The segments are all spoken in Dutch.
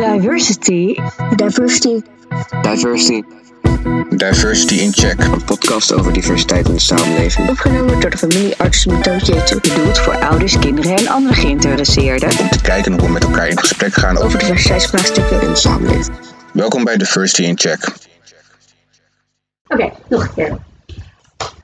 Diversity. Diversity. Diversity. Diversity in Check. Een podcast over diversiteit in de samenleving. Opgenomen door de familie Artsen met Doodjetu. Bedoeld voor ouders, kinderen en andere geïnteresseerden. Om te kijken hoe we met elkaar in gesprek gaan over Over diversiteitsvraagstukken. In de samenleving. Welkom bij Diversity in Check. Oké, nog een keer.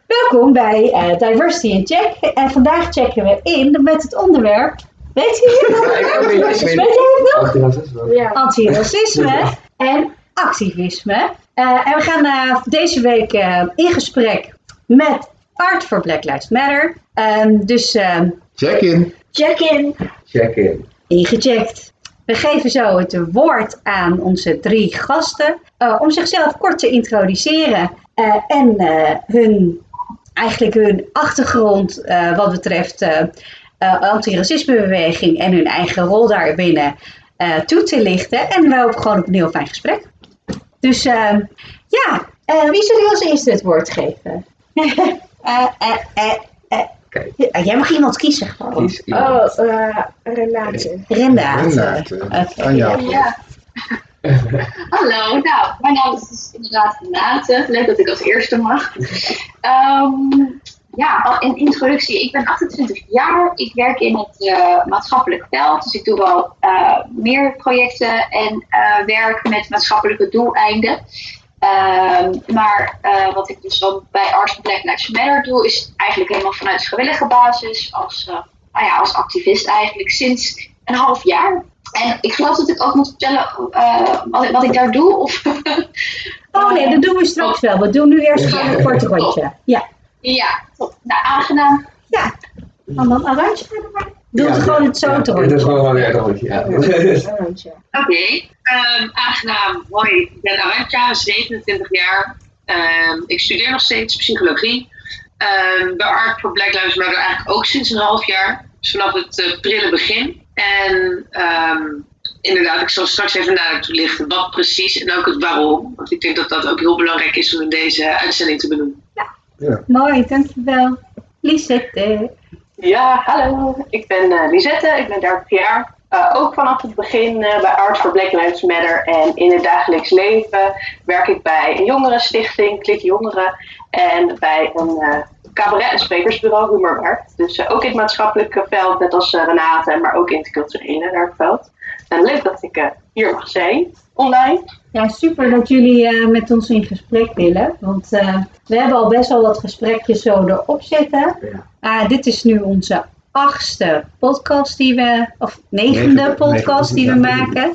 Welkom bij eh, Diversity in Check. En vandaag checken we in met het onderwerp. Weet u het nog? Weet jij het nog? Ja. Antiracisme en activisme. Eh, en we gaan eh, deze week eh, in gesprek met Art for Black Lives Matter. Ehm, dus ehm, Check in. check in, Check in. ingecheckt. We geven zo het woord aan onze drie gasten eh, om zichzelf kort te introduceren eh, en eh, hun, eigenlijk hun achtergrond eh, wat betreft antiracismebeweging en hun eigen rol daarbinnen eh, toe te lichten. En we hopen gewoon op een heel fijn gesprek. Dus eh, ja, eh, wie zullen als eerste het woord geven? Eh, eh, eh, eh. Ja, Jij mag iemand kiezen gewoon. Kies iemand. Oh, uh, Renate. Renate. Renate. Ja. Hallo, nou, mijn naam is inderdaad Renate. Leuk dat ik als eerste mag. Ehm, ja, in introductie. Ik ben 28 jaar. Ik werk in het eh, maatschappelijk veld. Dus ik doe wel eh, meer projecten en eh, werk met maatschappelijke doeleinden. Ehm, maar wat ik dus dan bij Arts Black Lives Matter doe, is eigenlijk helemaal vanuit gewillige basis. Als, nou ja, als activist eigenlijk sinds een half jaar. En ik geloof dat ik ook moet vertellen wat, wat ik daar doe. Of, Oh nee, dat doen we straks wel. We doen nu eerst gewoon een kort rondje. Ja. Ja, top. Nou, aangenaam. Ja. En dan een. Doe het gewoon het zo te Het is gewoon wel weer een rondje. Ja. Oké, ehm, aangenaam. Hoi, ik ben Arantja, 27 jaar. Ehm, ik studeer nog steeds psychologie. Ehm, bij Art for Black Lives Matter eigenlijk ook sinds een half jaar. Dus vanaf het eh, prille begin. En ehm, inderdaad, ik zal straks even nader toelichten wat precies en ook het waarom. Want ik denk dat dat ook heel belangrijk is om in deze uitzending te benoemen. Mooi, dankjewel. Lisette. Ja, hallo. Ik ben eh, Lisette, ik ben 30 jaar. Eh, ook vanaf het begin eh, bij Arts for Black Lives Matter. En in het dagelijks leven werk ik bij een jongerenstichting, Klik Jongeren. En bij een eh, cabaret- en sprekersbureau, Humorwerkt. Dus ook in het maatschappelijke veld, net als Renate, maar ook in het culturele werkveld. En leuk dat ik eh, hier mag zijn, online. Ja, super dat jullie eh, met ons in gesprek willen. Want eh, we hebben al best wel wat gesprekjes zo erop zitten. Ja. Ah, dit is nu onze achtste podcast die we, of negende Negende, podcast die we ja. maken.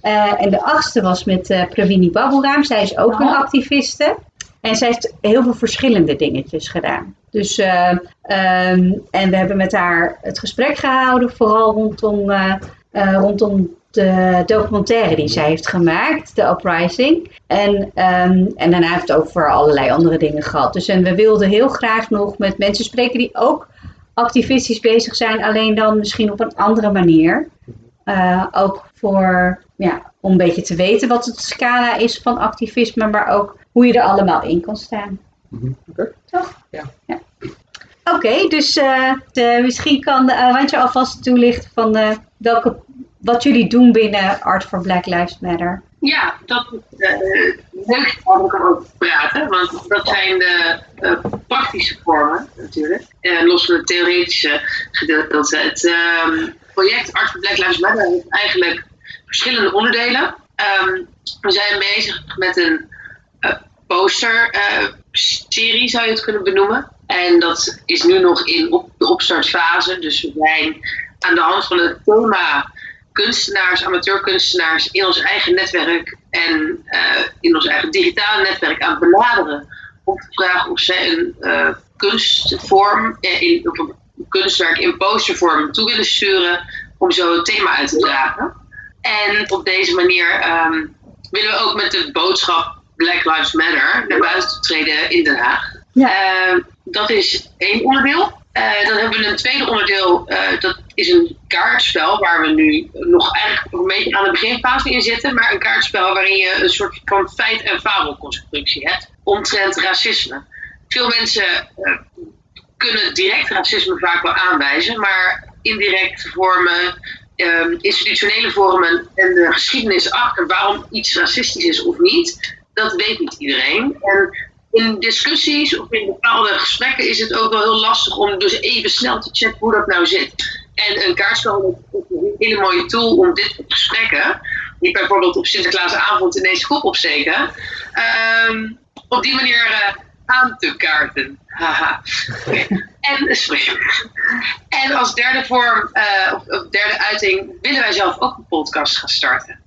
Eh, en de achtste was met Pravini Baboeraam. Zij is ook een activiste. En zij heeft heel veel verschillende dingetjes gedaan. Dus, eh, ehm, en we hebben met haar het gesprek gehouden, vooral rondom, rondom de documentaire die zij heeft gemaakt, The Uprising. En, ehm, en daarna heeft het over allerlei andere dingen gehad. Dus en we wilden heel graag nog met mensen spreken die ook activistisch bezig zijn, alleen dan misschien op een andere manier. Eh, ook voor, ja, om een beetje te weten wat het scala is van activisme, maar ook hoe je er allemaal in kan staan. Mhm, oké. Toch? Ja. Oké, dus eh, de, misschien kan uh, Randje alvast toelichten van eh, welke, wat jullie doen binnen Art for Black Lives Matter. Ja, dat eh, leuk om over te praten, want dat zijn de eh, praktische vormen natuurlijk. Eh, los van het theoretische gedeelte. Het ehm, project Art for Black Lives Matter heeft eigenlijk verschillende onderdelen. Ehm, we zijn bezig met een eh, poster-serie, zou je het kunnen benoemen. En dat is nu nog in op, de opstartfase. Dus we zijn aan de hand van het thema kunstenaars, amateurkunstenaars in ons eigen netwerk en eh, in ons eigen digitale netwerk aan het benaderen. Om te vragen of zij een eh, kunstvorm, eh, in, of een kunstwerk in postervorm toe willen sturen om zo het thema uit te dragen. En op deze manier ehm, willen we ook met de boodschap Black Lives Matter naar buiten treden in Den Haag. Ehm, dat is één onderdeel. Dan hebben we een tweede onderdeel, dat is een kaartspel waar we nu nog eigenlijk een beetje aan de beginfase in zitten, maar een kaartspel waarin je een soort van feit- en fabelconstructie hebt omtrent racisme. Veel mensen eh, kunnen direct racisme vaak wel aanwijzen, maar indirecte vormen ehm, institutionele vormen en de geschiedenis achter waarom iets racistisch is of niet, dat weet niet iedereen. En in discussies of in bepaalde gesprekken is het ook wel heel lastig om dus even snel te checken hoe dat nou zit. En een kaartspel is een hele mooie tool om dit soort gesprekken, die bijvoorbeeld op Sinterklaasavond ineens kop opsteken, ehm, op die manier eh, aan te kaarten. Haha. En, sorry. en als derde vorm, eh, of, of derde uiting, willen wij zelf ook een podcast gaan starten.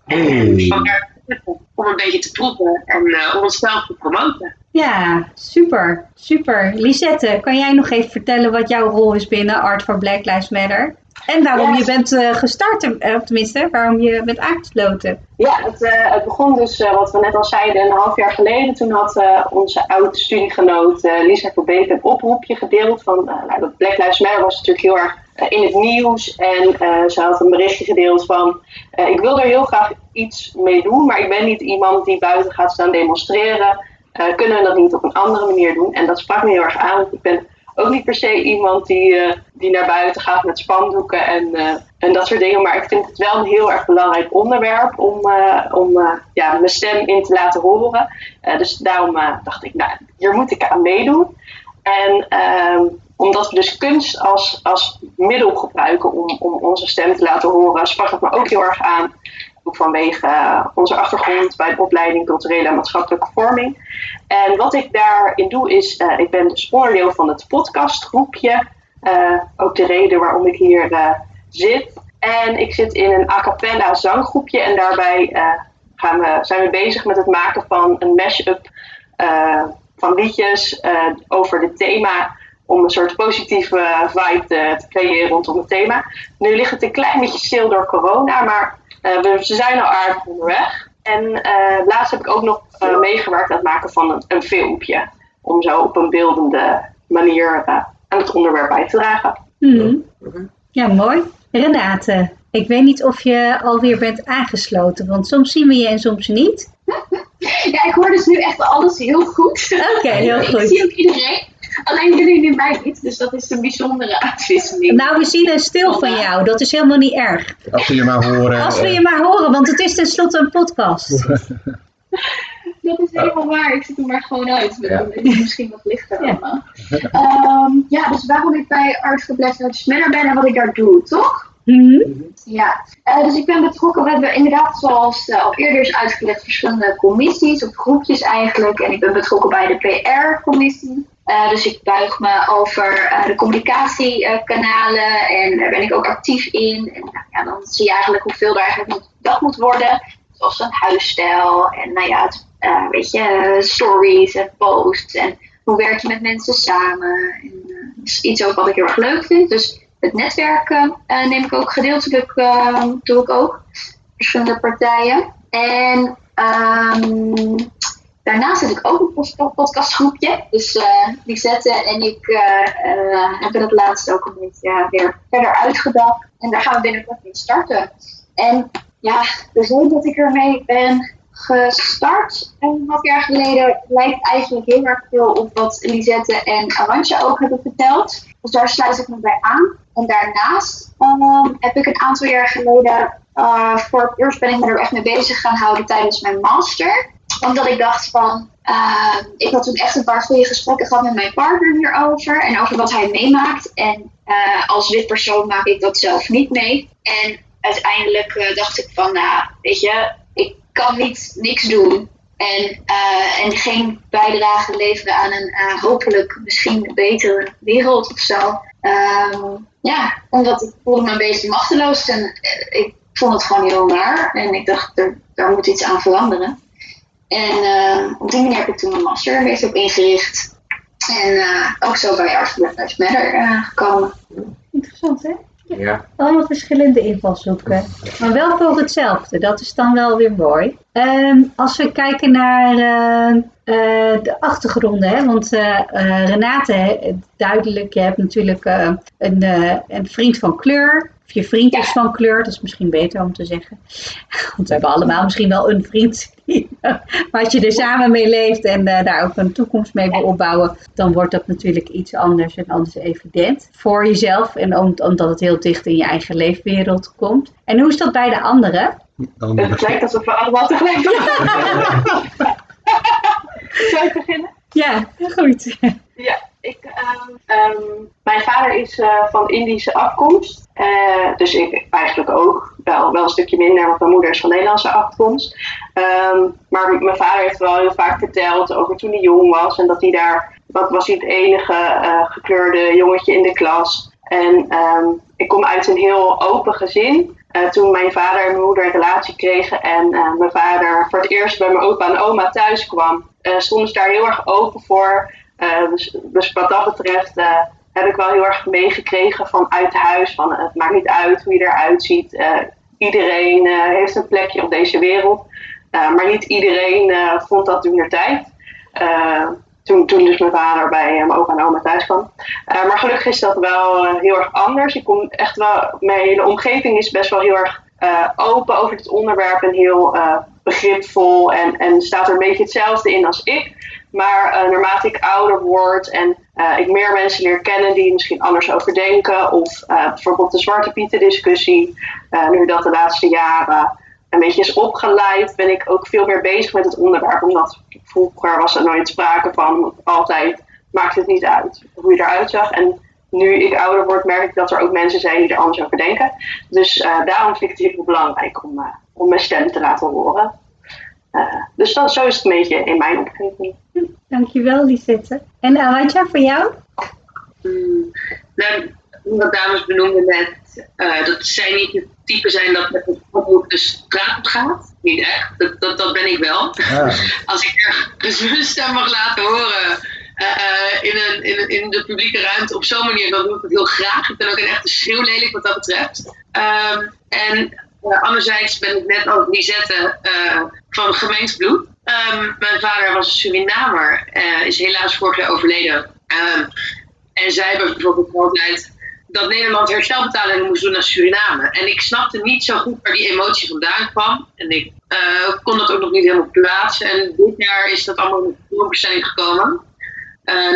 Om een beetje te proeven en eh, om onszelf te promoten. Ja, super, super. Lisette, kan jij nog even vertellen wat jouw rol is binnen Art for Black Lives Matter? En waarom je bent eh, gestart, eh, of tenminste, waarom je bent aangesloten. Ja, het, eh, het begon dus, wat we net al zeiden, een half jaar geleden. Toen had onze oude studiegenoot Lisa Verbeek een oproepje gedeeld. Van, nou, Black Lives Matter was natuurlijk heel erg in het nieuws. En ze had een berichtje gedeeld van, ik wil er heel graag iets mee doen. Maar ik ben niet iemand die buiten gaat staan demonstreren. Eh, kunnen we dat niet op een andere manier doen? En dat sprak me heel erg aan. want Ik ben ook niet per se iemand die, eh, die naar buiten gaat met spandoeken en, eh, en dat soort dingen. Maar ik vind het wel een heel erg belangrijk onderwerp om, om ja, mijn stem in te laten horen. Dus daarom dacht ik, nou, hier moet ik aan meedoen. En ehm, omdat we dus kunst als, als middel gebruiken om, om onze stem te laten horen, sprak het me ook heel erg aan. Ook vanwege eh, onze achtergrond bij de opleiding culturele en maatschappelijke vorming. En wat ik daarin doe is, eh, ik ben dus onderdeel van het podcastgroepje. Eh, ook de reden waarom ik hier zit. En ik zit in een a cappella zanggroepje en daarbij gaan we, zijn we bezig met het maken van een mashup van liedjes over dit thema. Om een soort positieve vibe te, te creëren rondom het thema. Nu ligt het een klein beetje stil door corona, maar we, ze zijn al aardig onderweg. En eh, laatst heb ik ook nog eh, meegewerkt aan het maken van een, een filmpje. Om zo op een beeldende manier eh, aan het onderwerp bij te dragen. Mhm. Ja, mooi. Renate, ik weet niet of je alweer bent aangesloten, want soms zien we je en soms niet. Ja, ik hoor dus nu echt alles heel goed. Oké, heel Ik goed. zie ook iedereen. Alleen jullie nu mij niet, dus dat is een bijzondere uitwisseling. Nou, we zien een stil van jou. Dat is helemaal niet erg. Als we je maar horen. Als we je maar horen, want het is tenslotte een podcast. Dat is helemaal waar. Ik zit er maar gewoon uit. Ja. Misschien wat lichter Ja. allemaal. Ehm, ja, dus waarom ik bij Art for Matter ben en wat ik daar doe, toch? Mhm. Ja, eh, dus ik ben betrokken. We hebben inderdaad, zoals eh, al eerder is uitgelegd, verschillende commissies of groepjes eigenlijk. En ik ben betrokken bij de PR-commissie. Eh, dus ik buig me over eh, de communicatiekanalen en daar ben ik ook actief in. En nou, ja, dan zie je eigenlijk hoeveel er eigenlijk moet, dat moet worden. Zoals een huisstijl en nou ja, het, eh, weet je, stories en posts. En hoe werk je met mensen samen. En, dat is iets ook wat ik heel erg leuk vind. Dus het netwerken neem ik ook gedeeltelijk, doe ik ook. Verschillende partijen. En ehm, daarnaast zit ik ook een podcastgroepje. Dus eh Lisette en ik eh, eh, hebben dat laatst ook een beetje weer verder uitgedacht. En daar gaan we binnenkort mee starten. En ja, de reden dat ik ermee ben gestart een half jaar geleden lijkt eigenlijk heel erg veel op wat Lisette en Arantje ook hebben verteld. Dus daar sluit ik me bij aan. En daarnaast ehm, heb ik een aantal jaar geleden, eh, voor het ben ik me er echt mee bezig gaan houden tijdens mijn master. Omdat ik dacht van, eh, ik had toen echt een paar goede gesprekken gehad met mijn partner hierover. En over wat hij meemaakt. En eh, als wit persoon maak ik dat zelf niet mee. En uiteindelijk eh, dacht ik van, nou, weet je, ik kan niet niks doen. En, eh, en geen bijdrage leveren aan een hopelijk misschien betere wereld of zo. Ehm, ja, omdat ik voelde me een beetje machteloos en ik vond het gewoon heel naar. En ik dacht, er, daar moet iets aan veranderen. En eh, op die manier heb ik toen mijn master een beetje op ingericht. En eh, ook zo bij Art for Black Lives Matter eh, gekomen. Interessant, hè? Ja. Allemaal verschillende invalshoeken. Maar wel voor hetzelfde. Dat is dan wel weer mooi. Ehm, als we kijken naar eh, eh, de achtergronden. Hè? Want eh, eh, Renate, duidelijk, je hebt natuurlijk eh, een, eh, een vriend van kleur. Of je vriend is van kleur, dat is misschien beter om te zeggen. Want we hebben allemaal misschien wel een vriend. maar als je er samen mee leeft en eh, daar ook een toekomst mee wil opbouwen, dan wordt dat natuurlijk iets anders en anders evident voor jezelf. En om- omdat het heel dicht in je eigen leefwereld komt. En hoe is dat bij de anderen? Dan Het lijkt alsof we allemaal tegelijk doen. Zou ik beginnen? Ja, goed. Ja, ik, ehm, ehm, mijn vader is eh, van Indische afkomst. Eh, dus ik eigenlijk ook. Wel, wel een stukje minder, want mijn moeder is van Nederlandse afkomst. Ehm, maar mijn vader heeft wel heel vaak verteld over toen hij jong was. En dat hij daar, wat was hij het enige eh, gekleurde jongetje in de klas. En ik kom uit een heel open gezin. Toen mijn vader en mijn moeder een relatie kregen en mijn vader voor het eerst bij mijn opa en oma thuis kwam, stonden ze daar heel erg open voor. Eh, dus, dus wat dat betreft eh, heb ik wel heel erg meegekregen vanuit huis. Van, eh, het maakt niet uit hoe je eruit ziet. Iedereen heeft een plekje op deze wereld. Maar niet iedereen vond dat toen tijd. Toen, toen dus mijn vader bij mijn opa en oma thuis kwam. Maar gelukkig is dat wel heel erg anders. Ik kom echt wel, mijn hele omgeving is best wel heel erg open over dit onderwerp en heel begripvol en, en staat er een beetje hetzelfde in als ik. Maar eh, naarmate ik ouder word en eh, ik meer mensen leer kennen die misschien anders over denken, of eh, bijvoorbeeld de Zwarte Pieten discussie, nu dat de laatste jaren een beetje is opgeleid, ben ik ook veel meer bezig met het onderwerp. Omdat vroeger was er nooit sprake van, altijd maakt het niet uit hoe je eruit zag. En nu ik ouder word, merk ik dat er ook mensen zijn die er anders over denken. Dus daarom vind ik het heel belangrijk om, om mijn stem te laten horen. Dus dat, zo is het een beetje in mijn omgeving. Dankjewel, Lisette. En Aratja, voor jou? Hmm, nou, wat dames benoemden net, eh, dat zij niet het type zijn dat met een op de straat op gaat. Niet echt, dat, dat, dat ben ik wel. Als ik ergens mijn stem mag laten horen eh, in, een, in, een, in de publieke ruimte op zo'n manier, dan doe ik het heel graag. Ik ben ook een echte schreeuwlelijk wat dat betreft. Ehm, en eh, anderzijds ben ik net als Lisette eh van gemengd bloed. Ehm, mijn vader was een Surinamer, eh, is helaas vorig jaar overleden. Ehm, en zij hebben bijvoorbeeld altijd dat Nederland herstelbetalingen moest doen naar Suriname. En ik snapte niet zo goed waar die emotie vandaan kwam. En ik kon dat ook nog niet helemaal plaatsen. En dit jaar is dat allemaal in voorbestelling gekomen.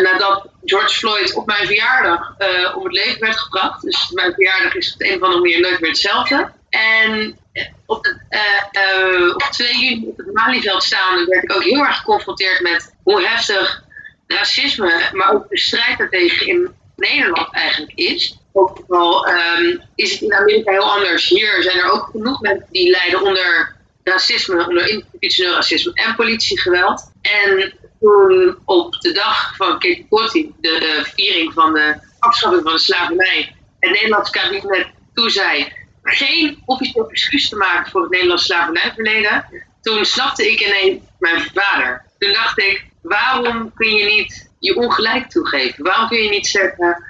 Nadat George Floyd op mijn verjaardag om het leven werd gebracht. Dus mijn verjaardag is op de een of andere manier nooit meer hetzelfde. En eh, op, eh, eh, op 2 juni op het Malieveld staan werd ik ook heel erg geconfronteerd met hoe heftig racisme, maar ook de strijd daartegen in Nederland eigenlijk is. Ook al ehm, is het in Amerika heel anders. Hier zijn er ook genoeg mensen die lijden onder racisme, onder institutioneel racisme en politiegeweld. En toen op de dag van Cape Cod, de, viering van de afschaffing van de slavernij, het Nederlandse kabinet toezei geen officieel excuus te maken voor het Nederlandse slavernijverleden, toen snapte ik ineens mijn vader. Toen dacht ik, waarom kun je niet je ongelijk toegeven? Waarom kun je niet zeggen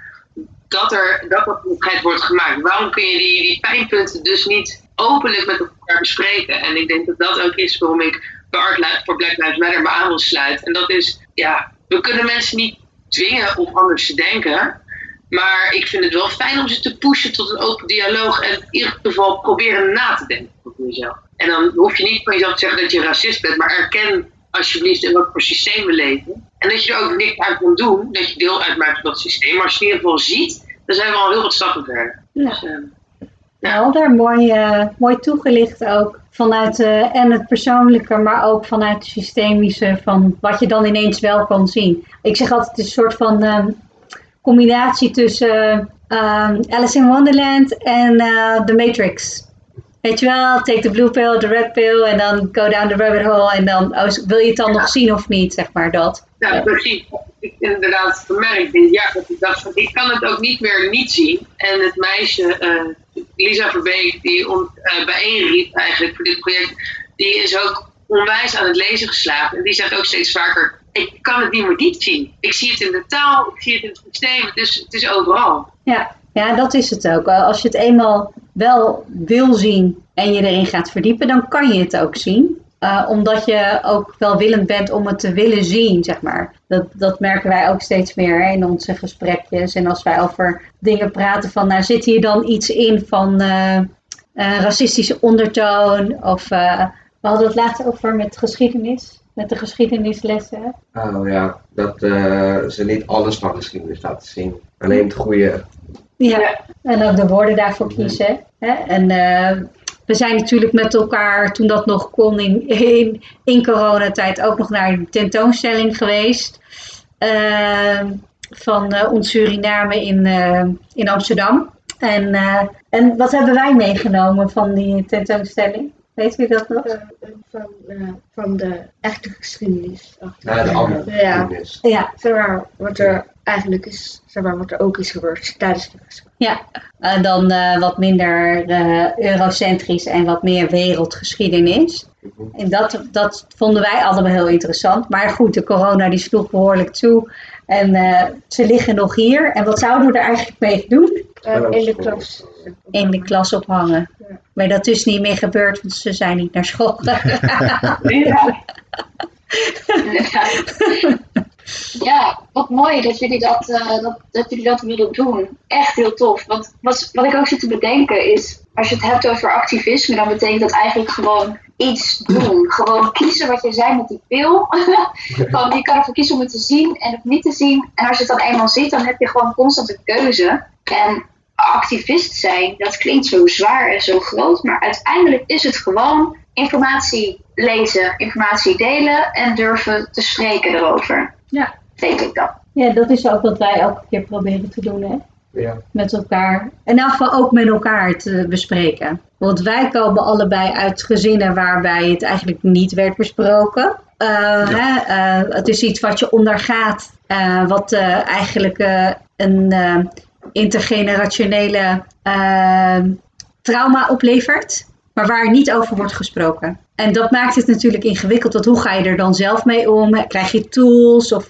dat er dat wordt gemaakt? Waarom kun je die, die pijnpunten dus niet openlijk met elkaar bespreken? En ik denk dat dat ook is waarom ik voor Black Lives Matter me aan wil sluiten. En dat is, ja, we kunnen mensen niet dwingen om anders te denken. Maar ik vind het wel fijn om ze te pushen tot een open dialoog. En in ieder geval proberen na te denken over jezelf. En dan hoef je niet van jezelf te zeggen dat je racist bent. Maar erken alsjeblieft in wat voor systeem we leven. En dat je er ook niks aan kan doen. Dat je deel uitmaakt van dat systeem. Maar als je het in ieder geval ziet, dan zijn we al heel wat stappen verder. Ja. Dus, Helder, mooi, eh, mooi toegelicht ook. Vanuit eh, en het persoonlijke, maar ook vanuit het systemische van wat je dan ineens wel kan zien. Ik zeg altijd, het is een soort van ehm, combinatie tussen ehm, Alice in Wonderland en eh, The Matrix. Weet je wel, take the blue pill, the red pill en dan go down the rabbit hole en dan oh, wil je het dan nog zien of niet, zeg maar dat. Ja, precies. Ik inderdaad vermerkt dit jaar dat ik dacht van ik kan het ook niet meer niet zien. En het meisje, eh, Lisa Verbeek, die ons eh, bijeenriep eigenlijk voor dit project, die is ook onwijs aan het lezen geslagen. En die zegt ook steeds vaker, ik kan het niet meer niet zien. Ik zie het in de taal, ik zie het in het systeem, het is, het is overal. Ja, ja, dat is het ook. Als je het eenmaal wel wil zien en je erin gaat verdiepen, dan kan je het ook zien. eh, omdat je ook welwillend bent om het te willen zien, zeg maar. Dat, dat merken wij ook steeds meer hè, in onze gesprekjes. En als wij over dingen praten van, nou zit hier dan iets in van eh, eh, racistische ondertoon? Of we hadden het laatst over met geschiedenis, met de geschiedenislessen. Oh ja, dat eh, ze niet alles van geschiedenis laten zien. Alleen het goede. Ja, en ook de woorden daarvoor kiezen. Hè? En eh, we zijn natuurlijk met elkaar, toen dat nog kon in, in, in coronatijd, ook nog naar een tentoonstelling geweest. eh, van eh, ons Suriname in, in Amsterdam. En, en wat hebben wij meegenomen van die tentoonstelling? Weet u dat nog? van, eh, van de echte geschiedenis. Ja, de andere Ja. geschiedenis. Ja, Zeg maar, wat er eigenlijk is, zeg maar, wat er ook is gebeurd tijdens de geschiedenis. Ja, en dan eh, wat minder eh, eurocentrisch en wat meer wereldgeschiedenis. En dat, dat vonden wij allemaal heel interessant. Maar goed, de corona die sloeg behoorlijk toe. En eh, ze liggen nog hier. En wat zouden we er eigenlijk mee doen? Eh, in de klas. In de klas ophangen. Maar dat is niet meer gebeurd, want ze zijn niet naar school gegaan. Ja. Inderdaad. Ja, wat mooi dat jullie dat, eh, dat, dat jullie dat willen doen. Echt heel tof. Want wat, wat ik ook zit te bedenken is, als je het hebt over activisme, dan betekent dat eigenlijk gewoon iets doen. Gewoon kiezen wat je zei met die pil. Van, je kan ervoor kiezen om het te zien en het niet te zien. En als je het dan eenmaal ziet, dan heb je gewoon constant een keuze. En activist zijn, dat klinkt zo zwaar en zo groot, maar uiteindelijk is het gewoon informatie lezen, informatie delen en durven te spreken erover. Ja. Denk ik dan. Ja, dat is ook wat wij elke keer proberen te doen, hè? Ja. Met elkaar. In elk geval ook met elkaar te bespreken. Want wij komen allebei uit gezinnen waarbij het eigenlijk niet werd besproken. Eh, hè, eh, het is iets wat je ondergaat, eh, wat eigenlijk een intergenerationele trauma oplevert, maar waar niet over wordt gesproken. En dat maakt het natuurlijk ingewikkeld, want hoe ga je er dan zelf mee om? Krijg je tools of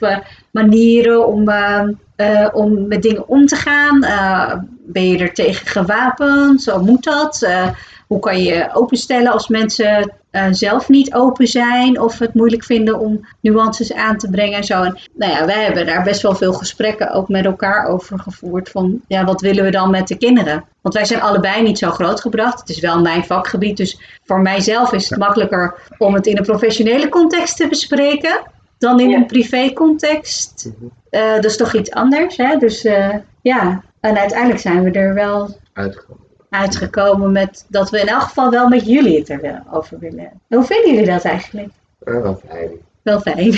manieren om, eh, eh, om met dingen om te gaan? Eh, ben je er tegen gewapend? Zo moet dat? Eh, hoe kan je je openstellen als mensen zelf niet open zijn of het moeilijk vinden om nuances aan te brengen en zo. En, nou ja, wij hebben daar best wel veel gesprekken ook met elkaar over gevoerd van ja, wat willen we dan met de kinderen? Want wij zijn allebei niet zo groot gebracht. Het is wel mijn vakgebied, dus voor mijzelf is het makkelijker om het in een professionele context te bespreken dan in Ja. een privé context. Eh, dat is toch iets anders, hè? Dus eh, ja, en uiteindelijk zijn we er wel Uitgekomen. uitgekomen met dat we in elk geval wel met jullie het er wel over willen. Hoe vinden jullie dat eigenlijk? Eh, wel fijn. Wel fijn.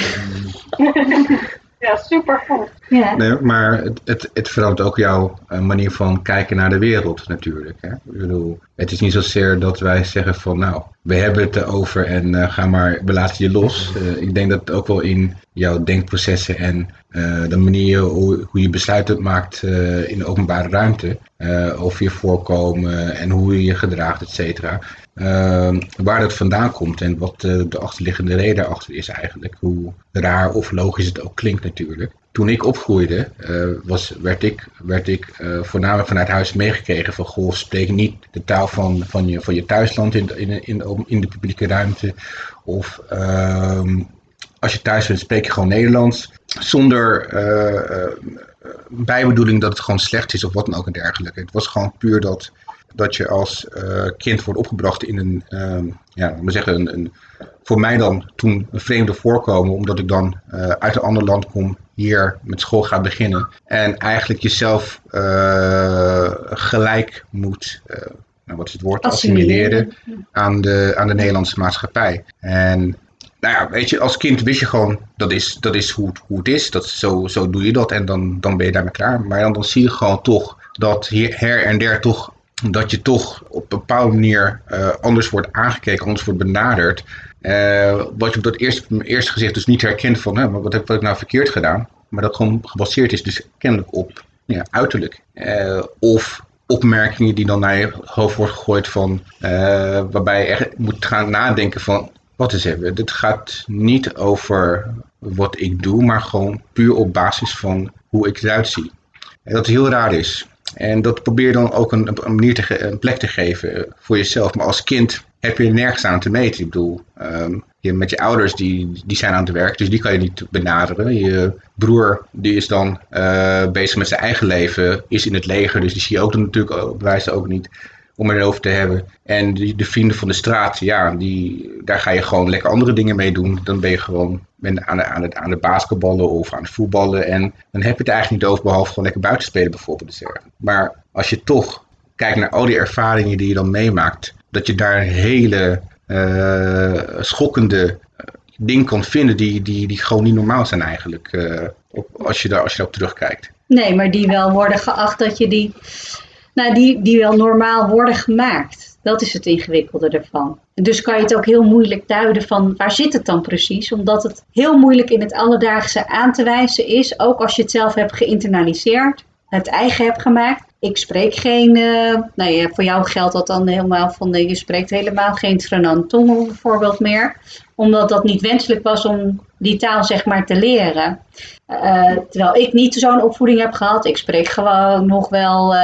Ja, super goed. Ja. Nee, maar het, het, het verandert ook jouw eh, manier van kijken naar de wereld natuurlijk. Hè? Ik bedoel, het is niet zozeer dat wij zeggen van nou, we hebben het erover en eh, ga maar, we laten je los. Eh, ik denk dat het ook wel in jouw denkprocessen en eh, de manier hoe, hoe je besluiten maakt eh, in de openbare ruimte, eh, over je voorkomen en hoe je je gedraagt, et cetera. Eh, waar dat vandaan komt en wat eh, de achterliggende reden daarachter is eigenlijk. Hoe raar of logisch het ook klinkt natuurlijk. Toen ik opgroeide, eh, was, werd ik, werd ik eh, voornamelijk vanuit huis meegekregen van goh, spreek niet de taal van, van, je, van je thuisland in de, in, de, in, de, in de publieke ruimte. Of ehm, als je thuis bent, spreek je gewoon Nederlands. Zonder bijbedoeling dat het gewoon slecht is of wat dan ook en dergelijke. Het was gewoon puur dat, dat je als eh, kind wordt opgebracht in een, ehm, ja, maar zeggen, een, een, voor mij dan toen een vreemde voorkomen, omdat ik dan eh, uit een ander land kom, hier met school ga beginnen. En eigenlijk jezelf eh, gelijk moet, nou, wat is het woord, Assimileren. assimileren aan de, aan de Nederlandse maatschappij. En nou ja, weet je, als kind wist je gewoon, dat is, dat is hoe, het- hoe het is. Dat, zo, zo doe je dat en dan, dan ben je daarmee klaar. Maar dan, dan zie je gewoon toch dat hier, her en der toch, dat je toch op een bepaalde manier eh, anders wordt aangekeken, anders wordt benaderd. Eh, wat je op dat eerste, eerste gezicht dus niet herkent van, hè, wat heb ik nou verkeerd gedaan? Maar dat gewoon gebaseerd is dus kennelijk op ja, uiterlijk. Eh, of opmerkingen die dan naar je hoofd wordt gegooid van, waarbij je echt moet gaan nadenken van, wat is het? Dit gaat niet over wat ik doe, maar gewoon puur op basis van hoe ik eruit zie. En dat heel raar is. En dat probeer dan ook een, een manier te een plek te geven eh, voor jezelf. Maar als kind heb je nergens aan te meten. Ik bedoel, ehm, je, met je ouders die, die zijn aan het werk, dus die kan je niet benaderen. Je broer die is dan eh, bezig met zijn eigen leven, is in het leger, dus die zie je ook dan natuurlijk ook, bewijst ook niet om erover te hebben. En de vrienden van de straat, ja, die, daar ga je gewoon lekker andere dingen mee doen. Dan ben je gewoon ben aan, aan, het, aan de basketballen of aan het voetballen. En dan heb je het eigenlijk niet over, behalve gewoon lekker buiten spelen bijvoorbeeld. Dus, eh, Maar als je toch kijkt naar al die ervaringen die je dan meemaakt, dat je daar hele eh, schokkende eh, dingen kan vinden die, die, die gewoon niet normaal zijn eigenlijk, op, als, je daar, als je daarop terugkijkt. Nee, maar die wel worden geacht dat je die, nou, die, die wel normaal worden gemaakt. Dat is het ingewikkelde ervan. Dus kan je het ook heel moeilijk duiden van waar zit het dan precies? Omdat het heel moeilijk in het alledaagse aan te wijzen is, ook als je het zelf hebt geïnternaliseerd, het eigen hebt gemaakt. Ik spreek geen, eh, nou ja, voor jou geldt dat dan helemaal van, eh, je spreekt helemaal geen Tranantongo bijvoorbeeld meer. Omdat dat niet wenselijk was om die taal zeg maar te leren. Eh, terwijl ik niet zo'n opvoeding heb gehad. Ik spreek gewoon nog wel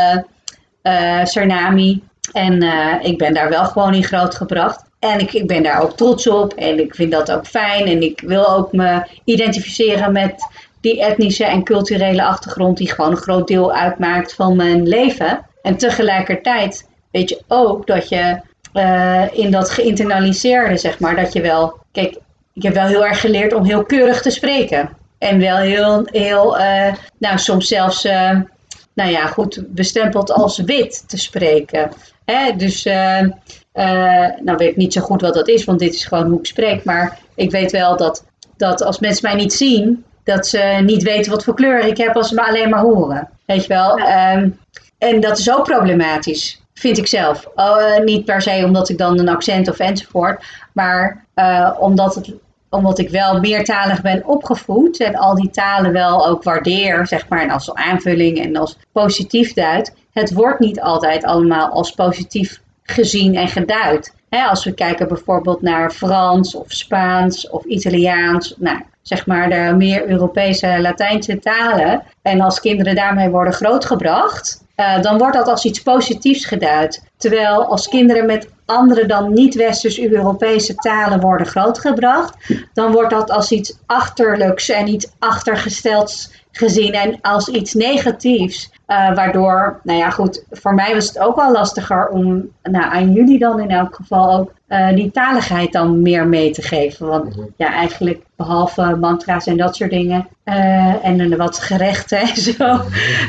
Suriname. En eh, ik ben daar wel gewoon in grootgebracht. En ik, ik ben daar ook trots op. En ik vind dat ook fijn. En ik wil ook me identificeren met die etnische en culturele achtergrond die gewoon een groot deel uitmaakt van mijn leven. En tegelijkertijd weet je ook dat je eh, in dat geïnternaliseerde, zeg maar, dat je wel, kijk, ik heb wel heel erg geleerd om heel keurig te spreken. En wel heel, heel eh, nou soms zelfs, nou ja, goed, bestempeld als wit te spreken. Hè? Dus, eh, eh, nou weet ik niet zo goed wat dat is, want dit is gewoon hoe ik spreek. Maar ik weet wel dat, dat als mensen mij niet zien, dat ze niet weten wat voor kleur ik heb als ze me alleen maar horen. Weet je wel? Ehm, en dat is ook problematisch, vind ik zelf. Eh, niet per se omdat ik dan een accent of enzovoort, maar omdat, het, omdat ik wel meertalig ben opgevoed en al die talen wel ook waardeer, zeg maar, en als aanvulling en als positief duid. Het wordt niet altijd allemaal als positief gezien en geduid. Als we kijken bijvoorbeeld naar Frans of Spaans of Italiaans, nou, zeg maar de meer Europese Latijnse talen. En als kinderen daarmee worden grootgebracht, eh, dan wordt dat als iets positiefs geduid. Terwijl als kinderen met andere dan niet-Westers-Europese talen worden grootgebracht, dan wordt dat als iets achterlijks en iets achtergestelds gezien en als iets negatiefs. Eh, waardoor, nou ja, goed, voor mij was het ook wel lastiger om nou, aan jullie dan in elk geval ook eh, die taligheid dan meer mee te geven. Want ja, eigenlijk behalve mantra's en dat soort dingen eh, en wat gerechten en zo,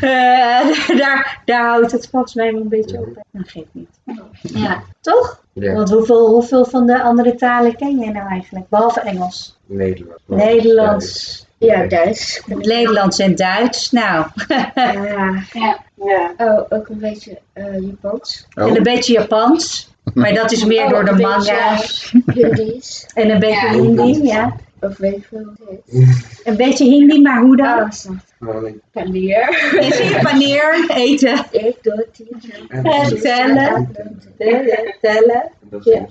eh, daar, daar houdt het volgens mij wel een beetje op. Dat geeft niet. Ja, toch? Ja. Want hoeveel, hoeveel van de andere talen ken jij nou eigenlijk? Behalve Engels. Nederlands. Nederlands. Ja, Duits. Nederlands en Duits. Nou, Ja. Ja. ja. Oh, ook een beetje eh Japans. en een beetje Japans. Maar dat is meer Oh, door de manga's. Hindi's. En een beetje Ja. Hindi, ja. Of weet ik veel het heet. Een beetje Hindi, maar hoe dan? Oh, Paneer. Is het wanneer eten? Ik doe het tellen. Tellen, tellen. Ja.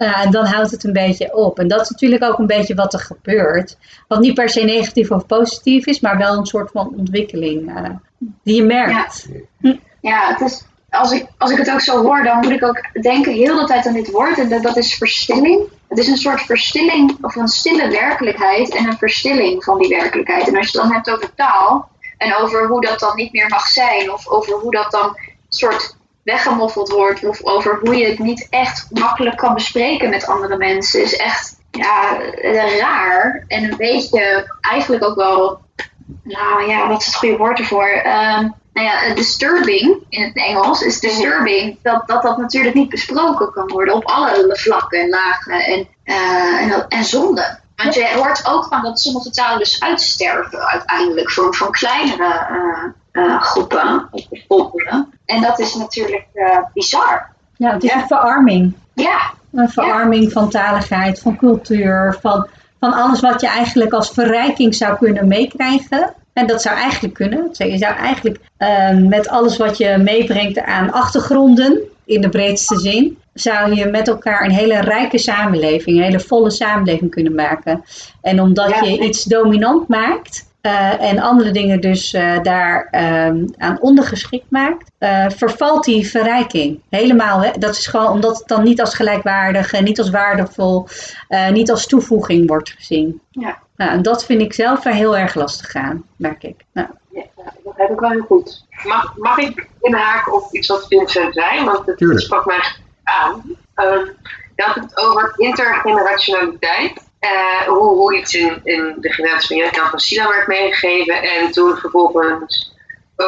Het. Ja, en dan houdt het een beetje op. En dat is natuurlijk ook een beetje wat er gebeurt. Wat niet per se negatief of positief is, maar wel een soort van ontwikkeling eh, die je merkt. Ja, het is, als, ik, als ik het ook zo hoor, dan moet ik ook denken heel de tijd aan dit woord. En dat, dat is verstilling. Het is een soort verstilling of een stille werkelijkheid en een verstilling van die werkelijkheid. En als je het dan hebt over taal en over hoe dat dan niet meer mag zijn, of over hoe dat dan soort weggemoffeld wordt, of over hoe je het niet echt makkelijk kan bespreken met andere mensen, is echt ja, raar. En een beetje eigenlijk ook wel nou ja, wat is het goede woord ervoor? Ehm, nou ja, disturbing in het Engels is disturbing dat, dat dat natuurlijk niet besproken kan worden op alle vlakken en lagen en, eh, en, en zonde. Want je hoort ook van dat sommige talen dus uitsterven uiteindelijk voor, voor kleinere eh, eh, groepen of. En dat is natuurlijk eh, bizar. Ja, het is een verarming. Ja, Een verarming van taligheid, van cultuur, van, van alles wat je eigenlijk als verrijking zou kunnen meekrijgen. En dat zou eigenlijk kunnen. Je zou eigenlijk eh, met alles wat je meebrengt aan achtergronden, in de breedste zin, zou je met elkaar een hele rijke samenleving, een hele volle samenleving kunnen maken. En omdat Ja. je iets dominant maakt, eh, en andere dingen dus eh, daar ehm, aan ondergeschikt maakt, eh, vervalt die verrijking helemaal. Hè? Dat is gewoon omdat het dan niet als gelijkwaardig en niet als waardevol, eh, niet als toevoeging wordt gezien. Ja. Nou, en dat vind ik zelf er heel erg lastig aan, merk ik. Nou, Ja, dat heb ik wel heel goed. Mag, mag ik inhaken op iets wat Vincent zei? Want het Tuurlijk. sprak mij aan. Ehm je had het over intergenerationaliteit. Eh, hoe, hoe iets in, in de Jette en van Sila werd meegegeven. En toen vervolgens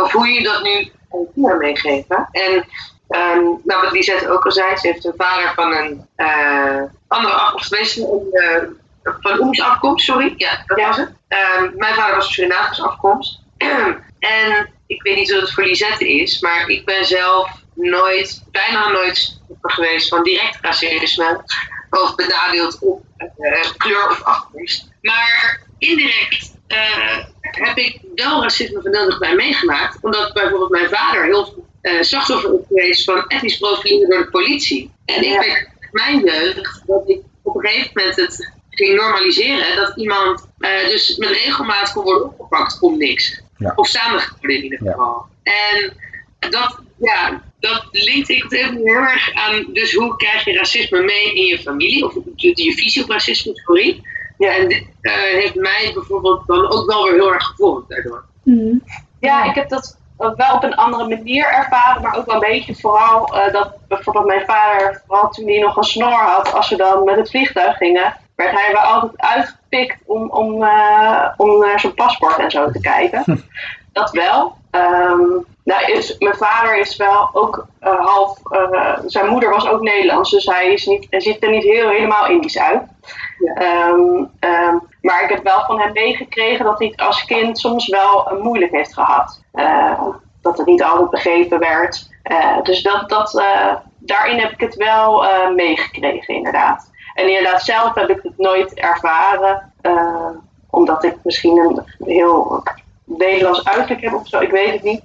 of hoe je dat nu aan kinderen meegeven. En ehm, nou, wat Lisette ook al zei, ze heeft een vader van een eh, andere afkomst eh, van Oemische afkomst, sorry. Ja, dat was het. Ehm, mijn vader was van Surinaamse afkomst. en ik weet niet hoe het voor Lisette is, maar ik ben zelf nooit, bijna nooit geweest van direct racisme of benadeeld op eh, kleur of afkomst. Maar indirect eh, heb ik wel racisme van dichtbij meegemaakt, omdat bijvoorbeeld mijn vader heel eh slachtoffer is geweest van etnisch profileren door de politie. En ik weet mijn jeugd dat ik op een gegeven moment het ging normaliseren dat iemand eh, dus met regelmaat kon worden opgepakt om niks. Ja. Of samengehouden in ieder geval. En dat, ja, dat linkt ik het even heel erg aan. Dus hoe krijg je racisme mee in je familie? Of je, je visie op racisme, sorry. Ja, en dit eh, heeft mij bijvoorbeeld dan ook wel weer heel erg gevolgd daardoor. Ja, ik heb dat wel op een andere manier ervaren, maar ook wel een beetje vooral eh, dat bijvoorbeeld mijn vader, vooral toen hij nog een snor had, als we dan met het vliegtuig gingen, werd hij wel altijd uitgepikt om, om, eh, om naar zijn paspoort en zo te kijken. dat wel. Ehm, nou is, mijn vader is wel ook eh, half, eh, zijn moeder was ook Nederlands, dus hij, is niet, hij ziet er niet heel, helemaal Indisch uit. Ehm, ehm, maar ik heb wel van hem meegekregen dat hij het als kind soms wel eh, moeilijk heeft gehad. Eh, dat het niet altijd begrepen werd. Dus dat, dat, daarin heb ik het wel meegekregen, inderdaad. En inderdaad, zelf heb ik het nooit ervaren. omdat ik misschien een heel Nederlands uiterlijk heb of zo, ik weet het niet.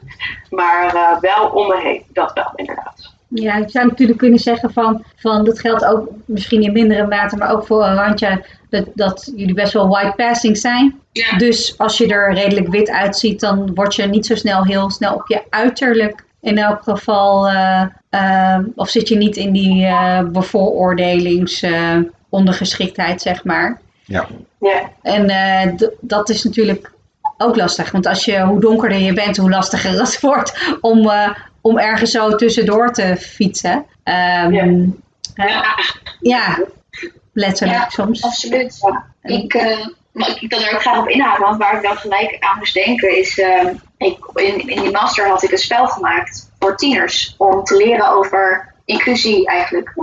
Maar eh, wel om me heen, dat wel, inderdaad. Ja, je zou natuurlijk kunnen zeggen van, van dat geldt ook misschien in mindere mate, maar ook voor Arantja, dat, dat jullie best wel white passing zijn. Ja. Dus als je er redelijk wit uitziet, dan word je niet zo snel heel snel op je uiterlijk in elk geval, eh, eh, of zit je niet in die eh bevooroordelings eh, ondergeschiktheid, zeg maar. Ja. Ja, En eh, dat is natuurlijk ook lastig. Want als je, hoe donkerder je bent, hoe lastiger het wordt om, eh, om ergens zo tussendoor te fietsen. Ehm, Ja. hè? ja, letterlijk Ja. soms. Absoluut. Ik, maar ik wil er ook graag op inhaken, want waar ik dan gelijk aan moest denken is, eh, ik, in, in die master had ik een spel gemaakt voor tieners om te leren over inclusie eigenlijk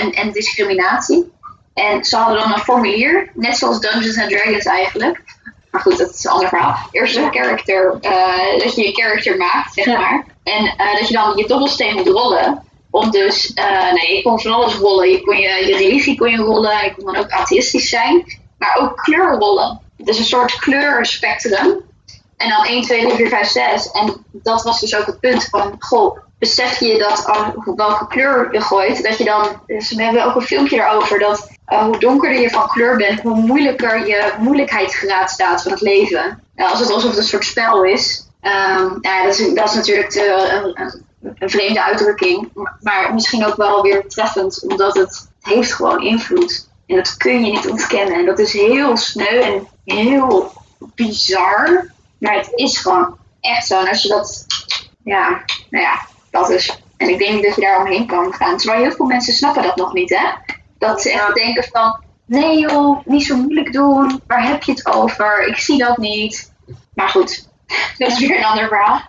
en, en discriminatie. En ze hadden dan een formulier, net zoals Dungeons and Dragons eigenlijk. Maar goed, dat is een ander verhaal. Eerst een character, eh, dat je je character maakt, zeg Ja. maar. En eh, dat je dan je dobbelsteen moet rollen. Om dus, eh nee, je kon van alles rollen. Je kon je, je religie kon je rollen. Je kon dan ook atheïstisch zijn. Maar ook kleurrollen. Dus een soort kleurspectrum. En dan 1, 2, 3, 4, 5, 6. En dat was dus ook het punt van, goh, besef je dat welke kleur je gooit, dat je dan, dus we hebben ook een filmpje daarover, dat eh, hoe donkerder je van kleur bent, hoe moeilijker je moeilijkheidsgraad staat van het leven. Als het alsof het een soort spel is. Um, ja, dat is, dat is natuurlijk een, een, vreemde uitdrukking, maar, maar, misschien ook wel weer treffend, omdat het, het heeft gewoon invloed. En dat kun je niet ontkennen. En dat is heel sneu en heel bizar. Maar het is gewoon echt zo. En als je dat, ja, nou ja, dat is. En ik denk dat je daar omheen kan gaan. Terwijl heel veel mensen snappen dat nog niet, hè? Dat ze echt denken van, nee joh, niet zo moeilijk doen. Waar heb je het over? Ik zie dat niet. Maar goed, dat is weer een ander verhaal.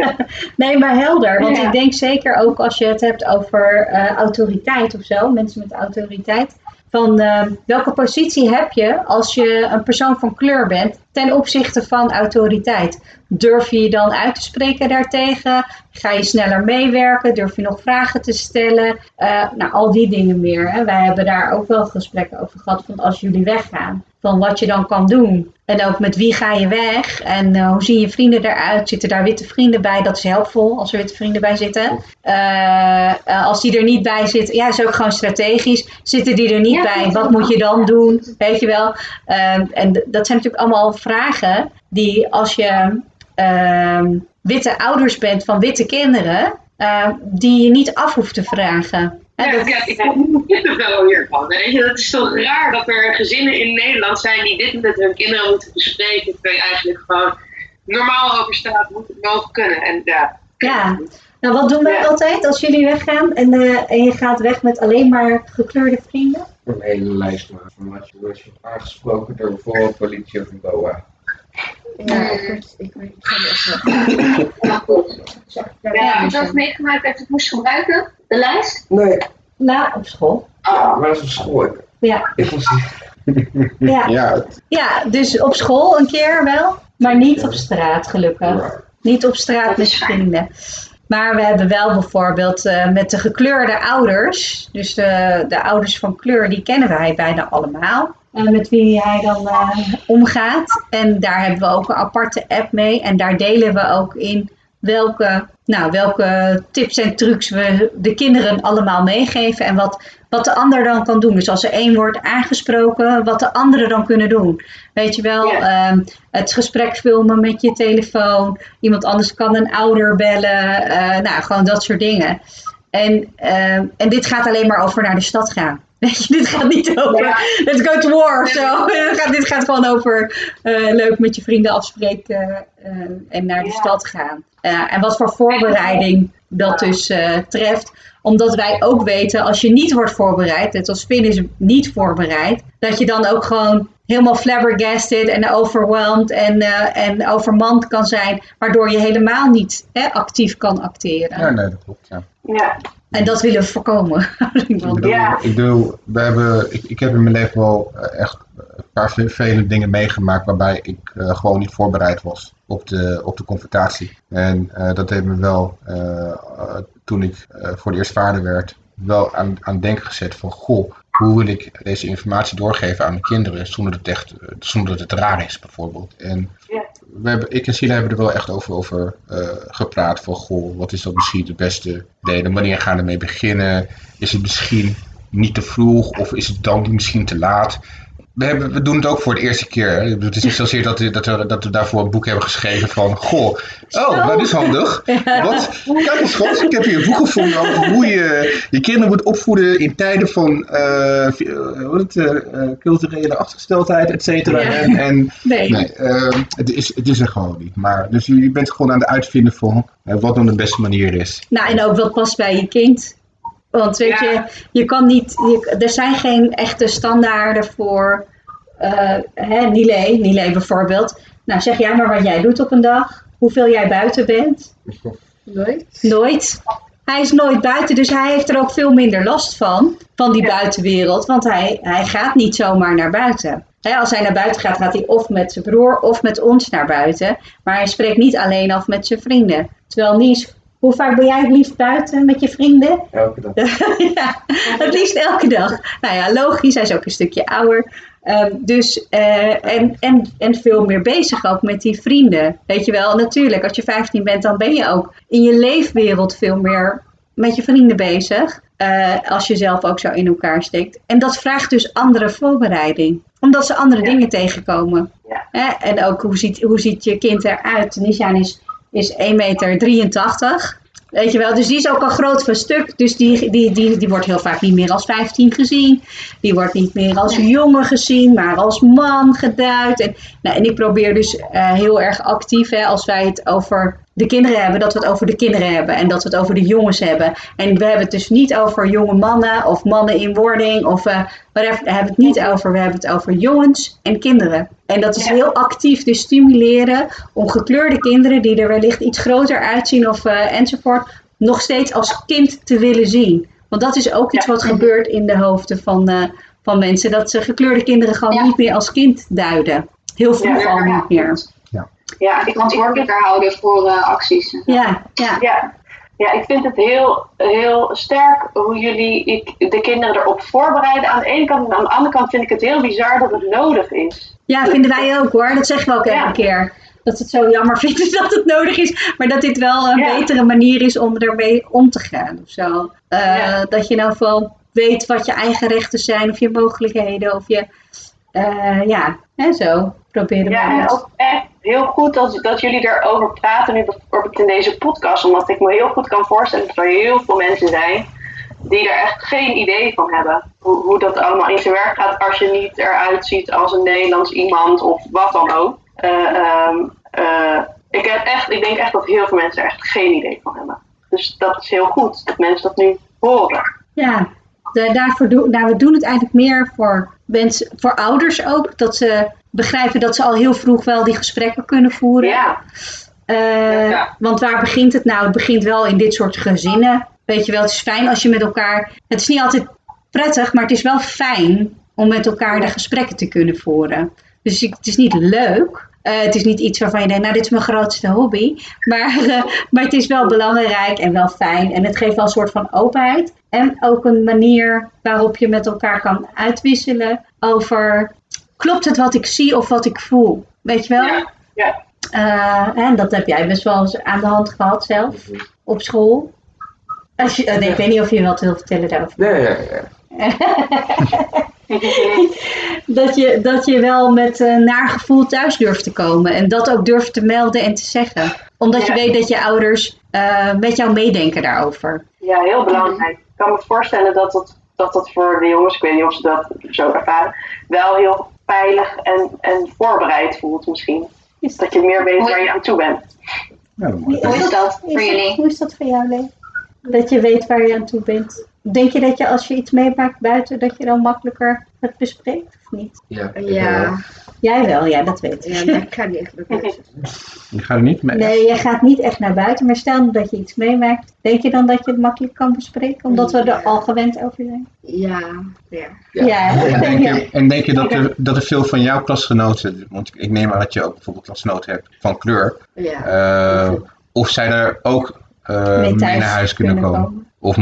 nee, maar helder. Want Ja. ik denk zeker ook als je het hebt over uh, autoriteit of zo, mensen met autoriteit. Van uh, welke positie heb je als je een persoon van kleur bent ten opzichte van autoriteit? Durf je je dan uit te spreken daartegen? Ga je sneller meewerken? Durf je nog vragen te stellen? Uh, nou, al die dingen meer. Hè. Wij hebben daar ook wel gesprekken over gehad. Van als jullie weggaan, van wat je dan kan doen. En ook met wie ga je weg en eh, hoe zien je vrienden eruit? Zitten daar witte vrienden bij? Dat is helpvol als er witte vrienden bij zitten. Eh, eh, als die er niet bij zitten, ja, is ook gewoon strategisch. Zitten die er niet Ja, bij? Wat moet je dan doen? Weet je wel? Ehm, en dat zijn natuurlijk allemaal vragen die als je ehm, witte ouders bent van witte kinderen, die je niet af hoeft te vragen. Ja, dat- ja, ik heb er kippenvel hiervan. Weet je, dat is toch raar dat er gezinnen in Nederland zijn die dit met hun kinderen moeten bespreken. Terwijl je eigenlijk gewoon normaal over straat moet het mogen kunnen. En ja, Ja, nou wat doen wij Ja. altijd als jullie weggaan en, eh, en je gaat weg met alleen maar gekleurde vrienden? Een hele lijst maken van wat je wordt aangesproken door bijvoorbeeld politie of een BOA. Ja, ik weet, ik weet, ik ga even Maar goed. Ja, heb je dat eens meegemaakt dat je het moest gebruiken? De lijst? Nee, Nou, op school. ah, maar dat is op school. Ja, Ik was ja. Ja, het- ja, dus op school een keer wel, maar niet op straat gelukkig. Niet op straat met vrienden. Maar we hebben wel bijvoorbeeld eh, met de gekleurde ouders, dus de, de ouders van kleur, die kennen wij bijna allemaal. Eh, met wie hij dan eh, omgaat. En daar hebben we ook een aparte app mee. En daar delen we ook in welke, nou, welke tips en trucs we de kinderen allemaal meegeven. En wat, wat de ander dan kan doen. Dus als er één wordt aangesproken, wat de anderen dan kunnen doen. Weet je wel, ehm, het gesprek filmen met je telefoon. Iemand anders kan een ouder bellen. eh, nou, gewoon dat soort dingen. En, ehm, en dit gaat alleen maar over naar de stad gaan. Weet je, dit gaat niet over let's go to war of zo. Dit gaat, dit gaat gewoon over eh, leuk met je vrienden afspreken eh, en naar de Ja. stad gaan. Eh, en wat voor voorbereiding dat dus eh, treft. Omdat wij ook weten, als je niet wordt voorbereid, net als Finn is niet voorbereid, dat je dan ook gewoon helemaal flabbergasted en overwhelmed en, eh, en overmand kan zijn, waardoor je helemaal niet hè, actief kan acteren. ja, nee, dat klopt. Ja. Ja, En dat willen we voorkomen. Ik bedoel, Ja. ik, bedoel we hebben, ik, ik heb in mijn leven wel eh, echt een paar vervelende dingen meegemaakt waarbij ik eh, gewoon niet voorbereid was op de, op de confrontatie. En eh, dat heeft me wel, toen ik eh, voor het eerst vader werd, wel aan, aan het denken gezet van goh, hoe wil ik deze informatie doorgeven aan mijn kinderen zonder dat het, echt, zonder dat het raar is bijvoorbeeld. En we hebben, ik en Sila hebben er wel echt over, over eh, gepraat van goh, wat is dan misschien de beste reden? Wanneer gaan we ermee beginnen? Is het misschien niet te vroeg of is het dan misschien te laat? We, hebben, we doen het ook voor de eerste keer. hè. Het is niet zozeer dat, we- dat, we, dat we daarvoor een boek hebben geschreven van... Goh, oh, dat is handig. Wat? Kijk eens schat, ik heb hier een boek gevonden over hoe je je kinderen moet opvoeden in tijden van heet het, eh, culturele achtergesteldheid, et cetera. Ja. En, en Nee. nee, eh, het, is, het is er gewoon niet. Maar, dus je je bent gewoon aan het uitvinden van wat dan de beste manier is. Nou, en ook wat past bij je kind. Want weet Ja. je, je kan niet, je, er zijn geen echte standaarden voor, hè, Nile, Nile bijvoorbeeld. Nou, zeg jij maar wat jij doet op een dag. Hoeveel jij buiten bent. Nooit. Nooit. Hij is nooit buiten, dus hij heeft er ook veel minder last van, van die buitenwereld. Want hij, hij gaat niet zomaar naar buiten. Als hij naar buiten gaat, gaat hij of met zijn broer of met ons naar buiten. Maar hij spreekt niet alleen af met zijn vrienden. Terwijl Nies, hoe vaak ben jij het liefst buiten met je vrienden? Elke dag. ja, het liefst elke dag. Nou ja, logisch, hij is ook een stukje ouder. Ehm, dus, eh, en, en, en veel meer bezig ook met die vrienden. Weet je wel, natuurlijk, als je 15 bent, dan ben je ook in je leefwereld veel meer met je vrienden bezig. eh, als je zelf ook zo in elkaar steekt. En dat vraagt dus andere voorbereiding. Omdat ze andere dingen tegenkomen. Ja. En ook hoe ziet, hoe ziet je kind eruit? Nishan is, is 1,83 meter. Weet je wel, dus die is ook al groot van stuk. Dus die, die, die, die wordt heel vaak niet meer als 15 gezien. Die wordt niet meer als jongen gezien, maar als man geduid. En, nou, en ik probeer dus eh, heel erg actief, hè, als wij het over de kinderen hebben, dat we het over de kinderen hebben. En dat we het over de jongens hebben. En we hebben het dus niet over jonge mannen of mannen in wording. Of eh whatever. Daar hebben we het niet over. We hebben het over jongens en kinderen. En dat is heel actief dus stimuleren om gekleurde kinderen die er wellicht iets groter uitzien of eh, enzovoort, nog steeds als kind te willen zien. Want dat is ook iets wat gebeurt in de hoofden van, eh, van mensen. Dat ze gekleurde kinderen gewoon Ja. niet meer als kind duiden. Heel vroeg Ja. al niet meer. Ja, Verantwoordelijker houden voor eh, acties. Ja, ja. ja. Ja, ik vind het heel, heel sterk hoe jullie ik, de kinderen erop voorbereiden aan de ene kant. En aan de andere kant vind ik het heel bizar dat het nodig is. Ja, vinden wij ook hoor. Dat zeggen we ook elke Ja. keer. Dat ze het zo jammer vinden dat het nodig is. Maar dat dit wel een Ja. betere manier is om ermee om te gaan. Of zo. Eh, Ja. Dat je nou wel weet wat je eigen rechten zijn. Of je mogelijkheden. Of je... eh, ja, en zo. Proberen Ja, we het. ook echt heel goed dat, dat jullie erover praten nu bijvoorbeeld in deze podcast. Omdat ik me heel goed kan voorstellen dat er heel veel mensen zijn die er echt geen idee van hebben. Hoe, hoe dat allemaal in zijn werk gaat als je niet eruit ziet als een Nederlands iemand of wat dan ook. Eh, ehm, eh, ik, heb echt, ik denk echt dat heel veel mensen er echt geen idee van hebben. Dus dat is heel goed dat mensen dat nu horen. Ja, da- daarvoor doen, nou, we doen het eigenlijk meer voor, mensen, voor ouders ook. Dat ze begrijpen dat ze al heel vroeg wel die gesprekken kunnen voeren. Ja, Eh, Ja. Want waar begint het nou? Het begint wel in dit soort gezinnen. Weet je wel, het is fijn als je met elkaar. Het is niet altijd prettig, maar het is wel fijn om met elkaar de gesprekken te kunnen voeren. Dus ik- het is niet leuk. Eh, het is niet iets waarvan je denkt, nou, dit is mijn grootste hobby. Maar, eh, maar het is wel belangrijk en wel fijn. En het geeft wel een soort van openheid. En ook een manier waarop je met elkaar kan uitwisselen over. Klopt het wat ik zie of wat ik voel? Weet je wel? Ja. ja. Eh, en dat heb jij best wel eens aan de hand gehad zelf op school. Als je, eh, nee, ik weet niet of je wat wil vertellen daarover. Nee, ja, ja. Dat je, dat je wel met een naar gevoel thuis durft te komen. En dat ook durft te melden en te zeggen. Omdat je weet dat je ouders eh, met jou meedenken daarover. Ja, heel belangrijk. Ik kan me voorstellen dat dat, dat dat voor de jongens, ik weet niet of ze dat zo ervaren, wel heel veilig en, en voorbereid voelt misschien. Dat je meer weet waar je aan toe bent. Ja. Hoe is dat voor Is dat- jullie? Hoe is dat voor jou, Lee? Dat je weet waar je aan toe bent. Denk je dat je als je iets meemaakt buiten, dat je dan makkelijker het bespreekt of niet? Ja, ik Ja, wel. Jij wel, ja, dat weet ik. ja ik ga niet echt naar buiten. Je gaat er niet mee. Nee, je gaat niet echt naar buiten, maar stel dat je iets meemaakt. Denk je dan dat je het makkelijk kan bespreken, omdat we er al gewend over zijn? Ja, ja. Ja. Ja, En denk je, en denk je dat, er, dat er veel van jouw klasgenoten, want ik neem aan dat je ook bijvoorbeeld klasgenoten hebt van kleur, ja. eh, of zij er ook eh, Mee naar huis kunnen komen? Of,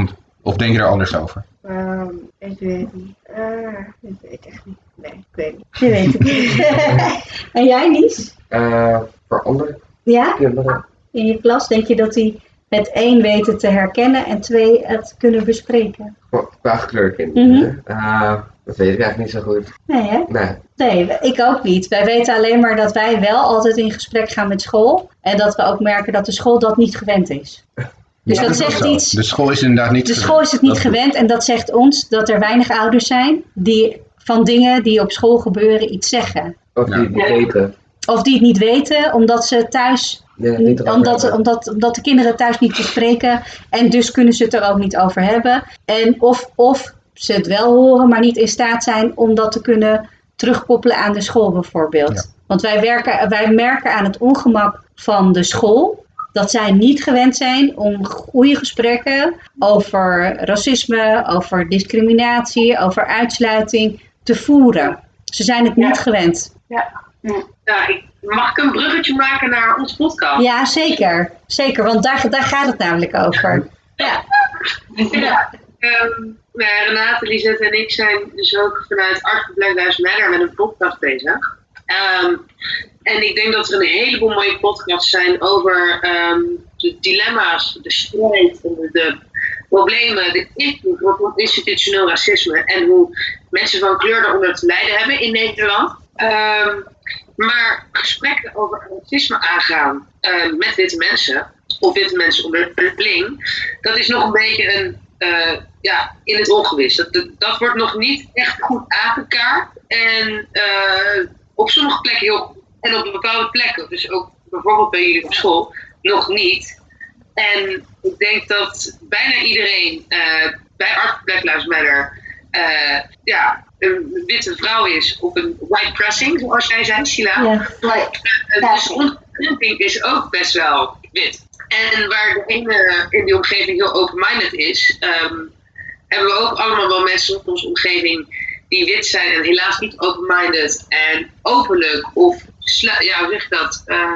of denk je er anders over? Ehm, ik weet niet. Eh, ik weet echt niet. Nee, ik weet niet. Je weet het niet. en jij, Lies? Eh, voor andere Ja? kinderen. In je klas denk je dat die het één weten te herkennen en twee het kunnen bespreken? Qua-. Mhm. Eh, dat weet ik eigenlijk niet zo goed. Nee, hè? Nee. Nee, ik ook niet. Wij weten alleen maar dat wij wel altijd in gesprek gaan met school. En dat we ook merken dat de school dat niet gewend is. Dus Ja, dat zegt zo. iets. De school is inderdaad niet De gewend. school is het niet Dat- gewend en dat zegt ons dat er weinig ouders zijn die van dingen die op school gebeuren iets zeggen. Of Ja. die het niet weten. Of die het niet weten omdat ze thuis, Ja, niet omdat, omdat, omdat de kinderen thuis niet bespreken en dus kunnen ze het er ook niet over hebben. En of, of ze het wel horen, maar niet in staat zijn om dat te kunnen terugkoppelen aan de school bijvoorbeeld. Ja. Want wij, werken, wij merken aan het ongemak van de school dat zij niet gewend zijn om goede gesprekken over racisme, over discriminatie, over uitsluiting te voeren. Ze zijn het niet Ja. gewend. Nou, mag ik een bruggetje maken naar onze podcast? Ja, zeker. Zeker, want daar, daar gaat het namelijk over. Ja. Ja. Ehm, nou ja, Renate, Lisette en ik zijn dus ook vanuit Art Black Lives Matter met een podcast bezig. Ehm, en ik denk dat er een heleboel mooie podcasts zijn over ehm, de dilemma's, de strijd, de, de problemen, de invloed van institutioneel racisme en hoe mensen van kleur daaronder te lijden hebben in Nederland. Ehm, maar gesprekken over racisme aangaan eh, met witte mensen, of witte mensen onderling, dat is nog een beetje een, eh, ja, in het ongewis. Dat, dat, dat wordt nog niet echt goed aangekaart. En eh, op sommige plekken heel. En op bepaalde plekken, dus ook bijvoorbeeld bij jullie op school, nog niet. En ik denk dat bijna iedereen eh, bij Art Black Lives Matter eh, ja, een witte vrouw is op een white pressing, zoals jij zei, Sheila. Ja. Eh, Ja. Dus onze is ook best wel wit. En waar de ene in die omgeving heel open-minded is, ehm, hebben we ook allemaal wel mensen in onze omgeving die wit zijn en helaas niet open-minded en openlijk of, ja, hoe zeg je dat, eh,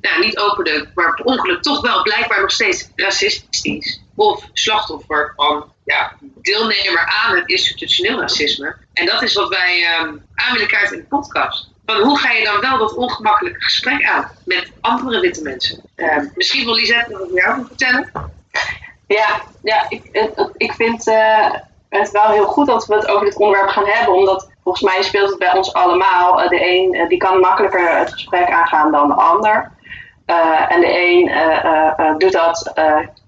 nou, niet openlijk, maar per ongeluk toch wel blijkbaar nog steeds racistisch. Of slachtoffer van ja, deelnemer aan het institutioneel racisme. En dat is wat wij ehm, aan willen kaarten in de podcast. Van hoe ga je dan wel dat ongemakkelijke gesprek aan met andere witte mensen? Ehm, misschien wil Lisette meer over vertellen? Ja, ja ik, ik vind eh, het wel heel goed dat we het over dit onderwerp gaan hebben. Omdat volgens mij speelt het bij ons allemaal. Eh, de een eh, die kan makkelijker het gesprek aangaan dan de ander. Eh, en de een doet dat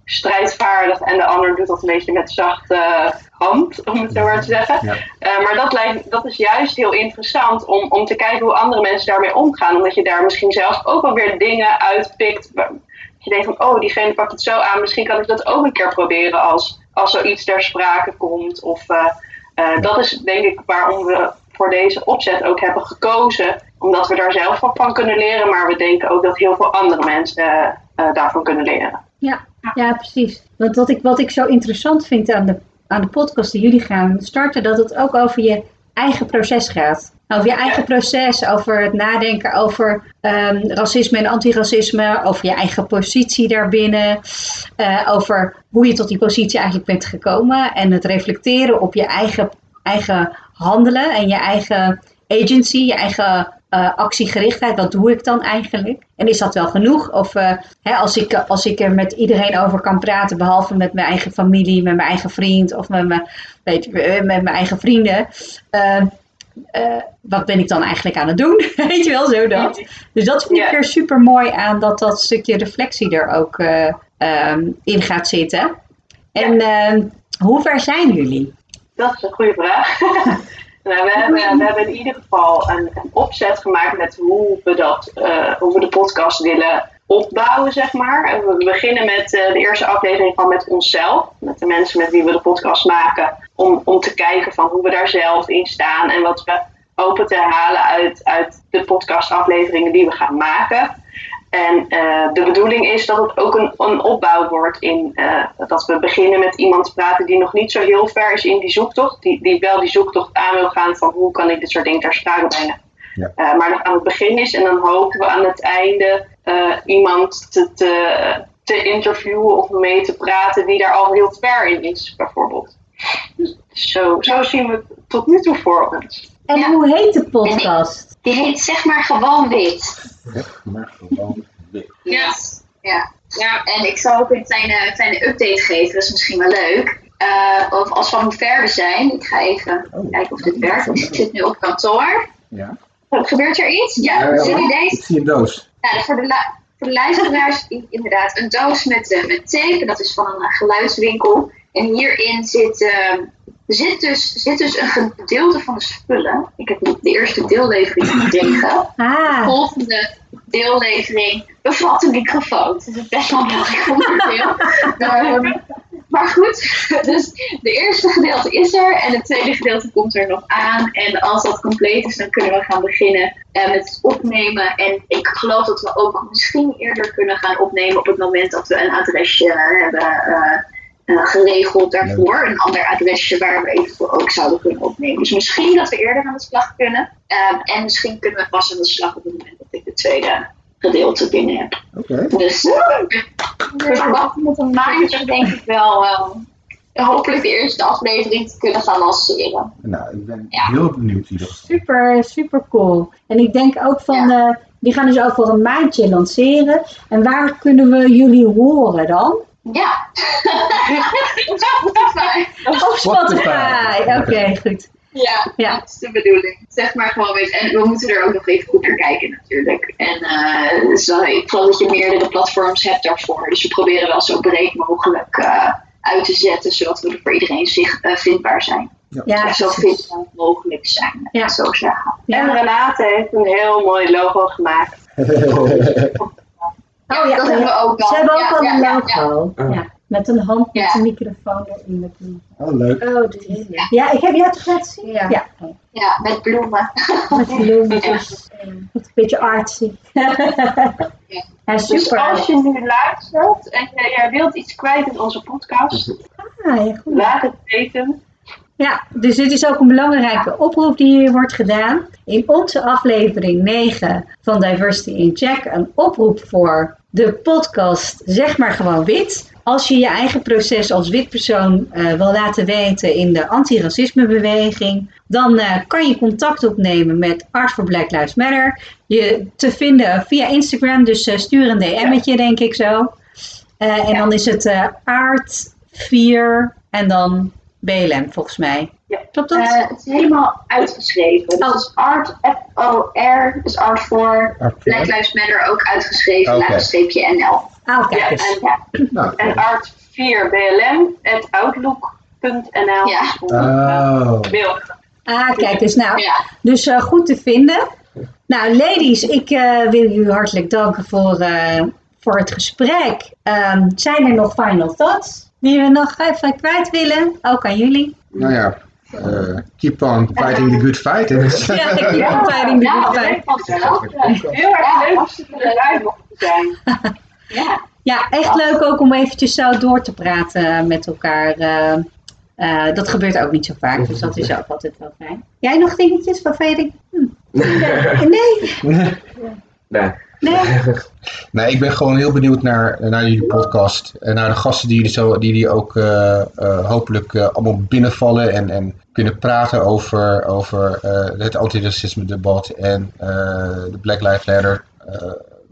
strijdvaardig en de ander doet dat een beetje met zachte hand, om het zo maar te zeggen. Ja. Maar dat, lijkt, dat is juist heel interessant om, om te kijken hoe andere mensen daarmee omgaan. Omdat je daar misschien zelf ook wel weer dingen uitpikt. waar- je denkt van, oh, diegene pakt het zo aan. Misschien kan ik dat ook een keer proberen als, als zoiets ter sprake komt. Of eh, eh, dat is denk ik waarom we voor deze opzet ook hebben gekozen. Omdat we daar zelf wat van kunnen leren. Maar we denken ook dat heel veel andere mensen eh, daarvan kunnen leren. Ja, ja, precies. Want wat ik, wat ik zo interessant vind aan de, aan de podcast die jullie gaan starten, dat het ook over je eigen proces gaat. Over je eigen proces, over het nadenken over ehm, racisme en antiracisme, over je eigen positie daarbinnen, eh, over hoe je tot die positie eigenlijk bent gekomen en het reflecteren op je eigen, eigen handelen en je eigen agency, je eigen eh, actiegerichtheid. Wat doe ik dan eigenlijk? En is dat wel genoeg? Of eh, hè, als, ik, als ik er met iedereen over kan praten, behalve met mijn eigen familie, met mijn eigen vriend of met mijn, weet je, met mijn eigen vrienden. Eh, wat ben ik dan eigenlijk aan het doen? Weet je wel, zo dat. Dus dat vind ik Ja. er super mooi aan dat dat stukje reflectie er ook eh, ehm, in gaat zitten. En ehm, hoe ver zijn jullie? Dat is een goede vraag. nou, we, hebben, we hebben in ieder geval een, een opzet gemaakt met hoe we, dat, eh, hoe we de podcast willen opbouwen, zeg maar. We beginnen met eh, de eerste aflevering van met onszelf. Met de mensen met wie we de podcast maken. Om, om te kijken van hoe we daar zelf in staan. En wat we hopen te halen uit, uit de podcastafleveringen die we gaan maken. En eh, de bedoeling is dat het ook een, een opbouw wordt in eh, dat we beginnen met iemand te praten die nog niet zo heel ver is in die zoektocht. Die, die wel die zoektocht aan wil gaan van hoe kan ik dit soort dingen ter sprake brengen. Ja. Eh, maar dat aan het begin is en dan hopen we aan het einde eh, iemand te, te, te interviewen of mee te praten die daar al heel ver in is, bijvoorbeeld. Dus zo, zo zien we het tot nu toe voor ons. En Ja. hoe heet de podcast? Die heet zeg maar gewoon wit. Maar gewoon wit. Ja. Ja. Ja, En ik zal ook een kleine, kleine update geven, dat is misschien wel leuk. Eh, of als van hoe ver we zijn. Ik ga even Oh. kijken of dit werkt. Ik zit nu op kantoor. Ja. Gebeurt er iets? Ja, Ja, ja, zien jullie deze? Ik zie een doos. Nou, voor, de voor de luisteraars inderdaad een doos met, eh, met tape. Dat is van een eh, geluidswinkel. En hierin zit, eh, zit, dus, zit dus een gedeelte van de spullen. Ik heb de eerste deellevering gekregen. De Ah, volgende deellevering bevat een microfoon. Het is best wel een belangrijk onderdeel. Ehm, maar goed, dus de eerste gedeelte is er en het tweede gedeelte komt er nog aan. En als dat compleet is, dan kunnen we gaan beginnen eh, met het opnemen. En ik geloof dat we ook misschien eerder kunnen gaan opnemen op het moment dat we een adresje hebben eh, eh, geregeld daarvoor. Een ander adresje waar we eventueel ook zouden kunnen opnemen. Dus misschien dat we eerder aan de slag kunnen. Ehm, en misschien kunnen we pas aan de slag op het moment ik het tweede gedeelte binnen heb. Oké. Dus eh, we verwachten met een maandje denk ik wel eh, hopelijk de eerste aflevering te kunnen gaan lanceren. Nou, ik ben Ja. heel benieuwd in ieder geval. super, super cool. En ik denk ook van, eh, die gaan dus over een maandje lanceren. En waar kunnen we jullie horen dan? Ja. Spotify. Op Spotify. Oké, goed. Ja, Ja. dat is de bedoeling. Zeg maar gewoon weer. En we moeten er ook nog even goed naar kijken natuurlijk. En eh, dus, ik geloof dat je meerdere platforms hebt daarvoor. Dus we proberen wel zo breed mogelijk eh, uit te zetten, zodat we er voor iedereen zich, eh, vindbaar zijn. Ja, zo vindbaar mogelijk zijn, Ja. zo zeggen. En. Renate heeft een heel mooi logo gemaakt. Oh ja, dat hebben we ook al. Ze hebben ook Ja, al ja, een ja, logo. ja. Met een hand met Ja. een microfoon erin. Oh, leuk. Oh, dit is Ja, ik heb jou toch laten zien? Ja. Ja. Ja, met bloemen. Met bloemetjes. Met een beetje artsy. Ja, Dus super. als je nu luistert en jij, jij wilt iets kwijt in onze podcast, Ah, ja, goed. laat het weten. Ja, dus dit is ook een belangrijke oproep die hier wordt gedaan. In onze aflevering 9 van Diversity in Check, een oproep voor de podcast Zeg maar gewoon wit. Als je je eigen proces als wit persoon eh, wil laten weten in de antiracismebeweging, dan eh, kan je contact opnemen met Art for Black Lives Matter. Je te vinden via Instagram, dus eh, stuur een DM'tje denk ik zo. Eh, en dan is het eh aard 4 en dan BLM volgens mij. Ja. Klopt dat? Eh, het is helemaal uitgeschreven. Dus Oh. het is art, F-O-R, dus art Art voor- Black Lives Matter ook uitgeschreven, Oké. laagstreepje NL. Ah, kijk Ja. Ja, Nou, En art 4 blm at outlook.nl Ja. is voor Oh. mail. Ah, kijk eens. Nou, ja. dus eh, goed te vinden. Nou, ladies, ik eh, wil jullie hartelijk danken voor, eh, voor het gesprek. Ehm, zijn er nog final thoughts die we nog even kwijt willen? Ook aan jullie. Nou ja, eh, keep on fighting the good fight. Ja, ik keep on fighting the Ja, good fight. vanzelf. Heel erg Ja, leuk om mochten zijn. Ja. Ja, echt leuk ook om eventjes zo door te praten met elkaar. eh, eh, dat gebeurt ook niet zo vaak, dus dat is ook altijd wel fijn. Jij nog dingetjes waarvan je denkt, hm, nee, Nee. nee. Nee, ik ben gewoon heel benieuwd naar, naar jullie podcast. En naar de gasten die jullie, zo, die jullie ook eh, eh, hopelijk allemaal binnenvallen. En, en kunnen praten over, over eh, het antiracisme debat en eh, de Black Lives Matter eh,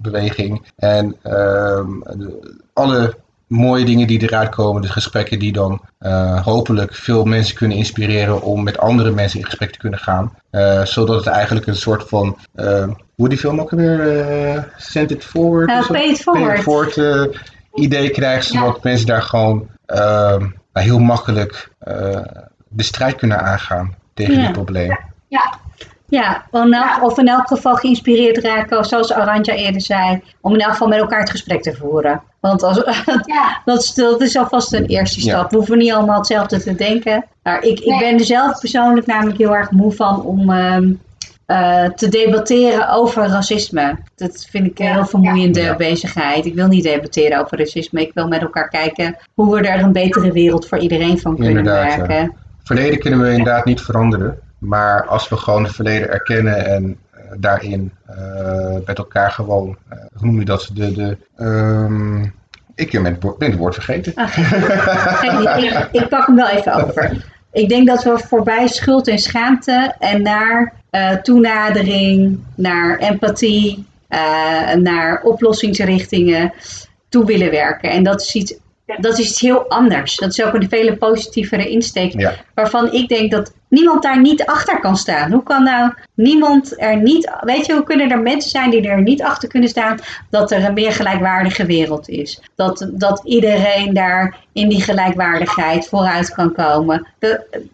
beweging. En ehm, de- alle mooie dingen die eruit komen. De gesprekken die dan eh, hopelijk veel mensen kunnen inspireren om met andere mensen in gesprek te kunnen gaan. Eh, zodat het eigenlijk een soort van, eh, hoe die film ook alweer, eh Send It Forward? Zo? pay it forward. Pay it forward idee krijgt, zodat mensen daar gewoon ehm, nou, heel makkelijk de strijd kunnen aangaan tegen Ja. dit probleem. Ja, elk- of in elk geval geïnspireerd raken, zoals Arantja eerder zei, om in elk geval met elkaar het gesprek te voeren. Want als, Ja. dat, is, dat is alvast een eerste Ja. stap. We hoeven niet allemaal hetzelfde te denken. Maar ik, ik ben er zelf persoonlijk namelijk heel erg moe van om ehm, eh, te debatteren over racisme. Dat vind ik een Ja, heel vermoeiende ja. bezigheid. Ik wil niet debatteren over racisme. Ik wil met elkaar kijken hoe we er een betere wereld voor iedereen van kunnen Inderdaad, ja. maken. Verleden kunnen we inderdaad niet veranderen. Maar als we gewoon het verleden erkennen en eh, daarin eh, met elkaar gewoon, eh, hoe noem je dat? De, de, ehm, ik ben het, woord- vergeten. Kijk, ik, pak hem wel even over. Ik denk dat we voorbij schuld en schaamte en naar toenadering, naar empathie, naar oplossingsrichtingen toe willen werken. En dat is iets, dat is iets heel anders. Dat is ook een veel positievere insteek. Ja. Waarvan ik denk dat niemand daar niet achter kan staan. Hoe kan nou niemand er niet. Weet je, hoe kunnen er mensen zijn die er niet achter kunnen staan dat er een meer gelijkwaardige wereld is? Dat, dat iedereen daar in die gelijkwaardigheid vooruit kan komen.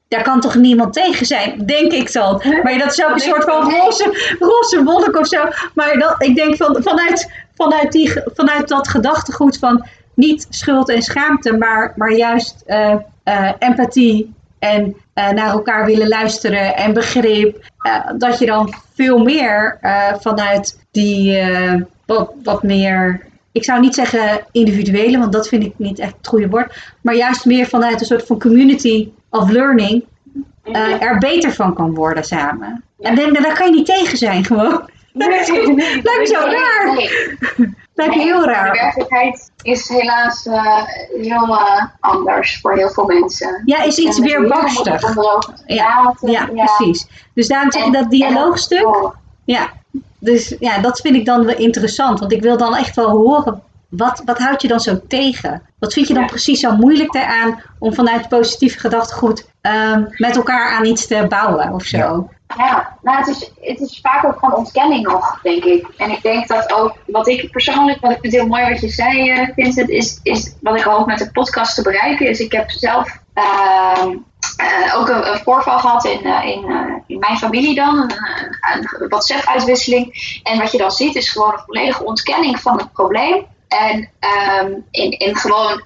Daar kan toch niemand tegen zijn, denk ik zo. Maar dat is ook een soort van roze, roze wolk of zo. Maar dat, ik denk van, vanuit, vanuit, die, vanuit dat gedachtegoed van niet schuld en schaamte, maar, maar juist eh, eh, empathie en eh, naar elkaar willen luisteren en begrip. dat je dan veel meer vanuit die wat, wat meer, ik zou niet zeggen individuele, want dat vind ik niet echt het goede woord. Maar juist meer vanuit een soort van community of learning er beter van kan worden samen. En dan, daar kan je niet tegen zijn gewoon. Lijkt me zo raar. Nee. Lijkt me heel De raar. werkelijkheid is helaas eh, heel eh, anders voor heel veel mensen. Ja, is iets En met weer heel veel barstig. onder ogen te Ja, ja, precies. Dus daarom zeg ik dat dialoogstuk. Ja, dus ja, dat vind ik dan wel interessant. Want ik wil dan echt wel horen, wat, wat houd je dan zo tegen? Wat vind je dan precies zo moeilijk daaraan om vanuit positieve gedachtegoed ehm, met elkaar aan iets te bouwen of zo? Ja, nou, het is, het is vaak ook van ontkenning nog, denk ik. En ik denk dat ook, wat ik persoonlijk, wat ik vind heel mooi wat je zei, eh, Vincent, is, is wat ik hoop met de podcast te bereiken, is ik heb zelf ehm, eh, ook een, voorval gehad in, eh, in, in mijn familie dan, een, een, WhatsApp-uitwisseling. En wat je dan ziet is gewoon een volledige ontkenning van het probleem. En ehm, in, in gewoon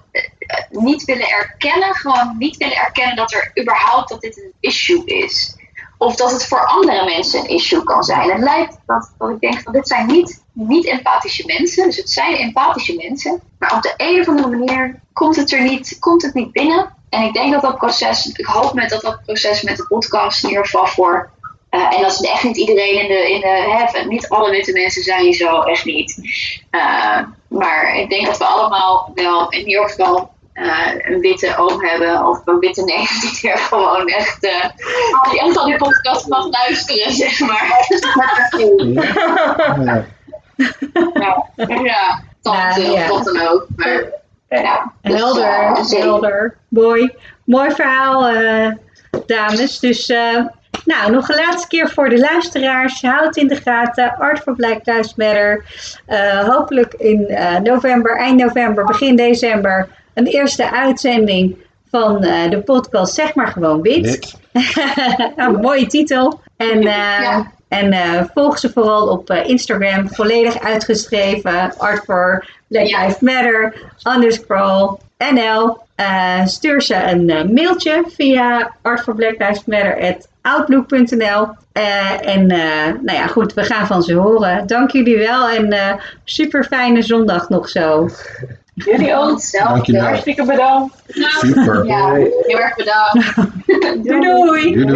niet willen erkennen, gewoon niet willen erkennen dat er überhaupt dat dit een issue is. Of dat het voor andere mensen een issue kan zijn. Het lijkt dat, dat ik denk van dit zijn niet, niet empathische mensen. Dus het zijn empathische mensen. Maar op de een of andere manier komt het er niet, komt het niet binnen. En ik denk dat dat proces, ik hoop met dat dat proces met de podcast in ieder geval voor. eh, en dat is echt niet iedereen in de, in de niet alle witte mensen zijn zo, echt niet. Eh, maar ik denk dat we allemaal wel in ieder geval eh, een witte oom hebben of een witte neef die er gewoon echt, eh die echt al die podcast mag luisteren, zeg maar. ja, ja, tante ja. of wat dan ook. Maar, ja, dus, Helder, eh, zeker. helder. Mooi. Mooi verhaal, eh, dames. Dus, eh, nou, nog een laatste keer voor de luisteraars. Houd in de gaten. Art for Black Lives Matter. Eh, hopelijk in eh, november, eind november, begin december. Een eerste uitzending van eh, de podcast Zeg maar gewoon wit. Een mooie titel. En, eh, Ja. en eh, volg ze vooral op eh, Instagram. Volledig uitgeschreven. Art for Black Ja. Lives Matter. Underscroll NL. Eh, stuur ze een eh, mailtje via artforblacklives.matter@outlook.nl. Eh, en eh, nou ja, goed, we gaan van ze horen. Dank jullie wel en eh, super fijne zondag nog zo. Jullie ook. Hetzelfde. Dankjewel. Hartstikke bedankt. Super. Ja, heel erg bedankt. Doei doei! Doei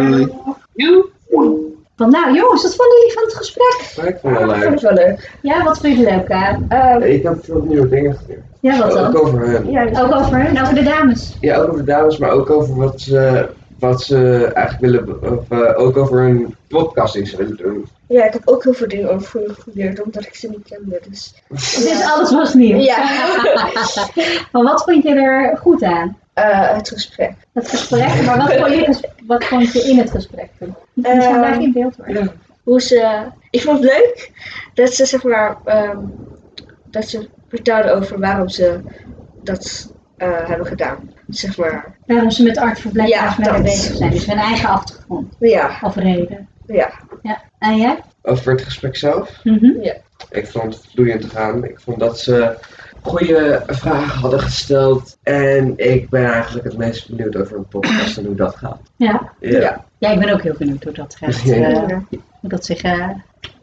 doei. Van, nou jongens, wat vonden jullie van het gesprek? Ik vond het wel Ik leuk. vond het wel leuk. Ja, wat vond je leuk aan? Ehm, Ik heb veel nieuwe dingen geleerd. Ja, wat Ook dan? over hen. ja, dus- Ook over, en over de dames. Ja, ook over de dames, maar ook over wat ze, wat ze eigenlijk willen, of eh, ook over hun podcast die ze willen doen. ja, ik heb ook heel veel dingen over jullie geleerd, omdat ik ze niet kende. Dus. Dus alles was nieuw. Ja, maar wat vond je er goed aan? Eh, het gesprek. Het gesprek, maar wat vond je, wat vond je in het gesprek toen? Je Ehm, zou in beeld worden. Hoe ze. Ik vond het leuk dat ze zeg maar. ehm, dat ze vertelden over waarom ze dat eh, hebben gedaan. Zeg maar. Waarom ze met Art voor Black Ja, Lives bezig zijn. Dus hun eigen achtergrond Ja, of reden. ja. Ja. En jij? Over het gesprek zelf. Mhm. Ik vond het vloeiend te gaan. Ik vond dat ze goede vragen hadden gesteld. En ik ben eigenlijk het meest benieuwd over een podcast en hoe dat gaat. Ja. Ja, Ja. ja, ik ben ook heel benieuwd hoe dat gaat. Ja. eh, hoe dat zich, eh,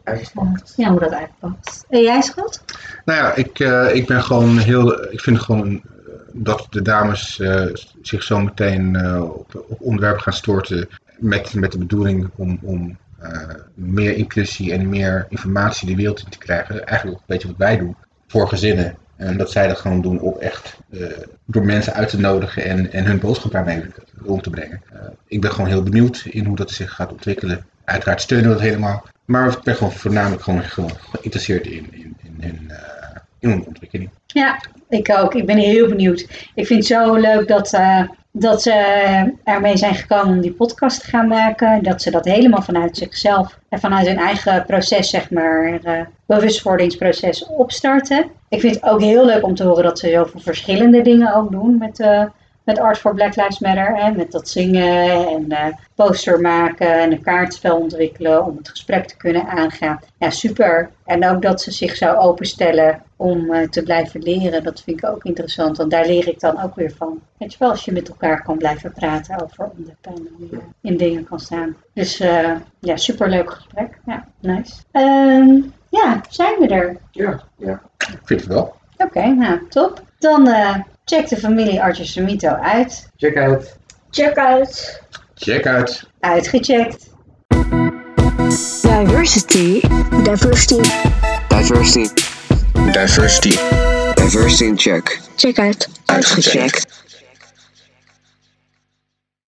uitpakt. ja, hoe dat uitpakt. En jij, schat? Nou ja, ik, eh, ik ben gewoon heel. Ik vind gewoon eh, dat de dames eh, zich zo meteen eh, op, op onderwerpen gaan storten. Met, met de bedoeling om, om eh, meer inclusie en meer informatie de wereld in te krijgen. Eigenlijk een beetje wat wij doen voor gezinnen. En dat zij dat gewoon doen op echt door mensen uit te nodigen en, en hun boodschap daarmee om te brengen. Ik ben gewoon heel benieuwd in hoe dat zich gaat ontwikkelen. Uiteraard steunen we dat helemaal. Maar ik ben gewoon voornamelijk gewoon, geïnteresseerd in, in, in, Ja, ik ook. Ik ben heel benieuwd. Ik vind het zo leuk dat, eh, dat ze ermee zijn gekomen om die podcast te gaan maken. Dat ze dat helemaal vanuit zichzelf en vanuit hun eigen proces, zeg maar, eh, bewustwordingsproces opstarten. Ik vind het ook heel leuk om te horen dat ze zoveel verschillende dingen ook doen met, eh, met Art for Black Lives Matter. Hè? Met dat zingen en eh, poster maken en een kaartspel ontwikkelen om het gesprek te kunnen aangaan. Ja, super. En ook dat ze zich zou openstellen om eh, te blijven leren. Dat vind ik ook interessant, want daar leer ik dan ook weer van. Weet je wel, als je met elkaar kan blijven praten over onderwerpen en hoe je in dingen kan staan. Dus eh, ja, super leuk gesprek. Ja, nice. Ehm, ja, zijn we er? Ja, ja. Ik vind het wel. Oké, nou, top. Dan check de familie Artjesomito uit. Check out. Check uit. Check uit. Uitgecheckt. Diversity. Diversity. Diversity. Diversity. Diversity in check. Check uit. Uitgecheckt.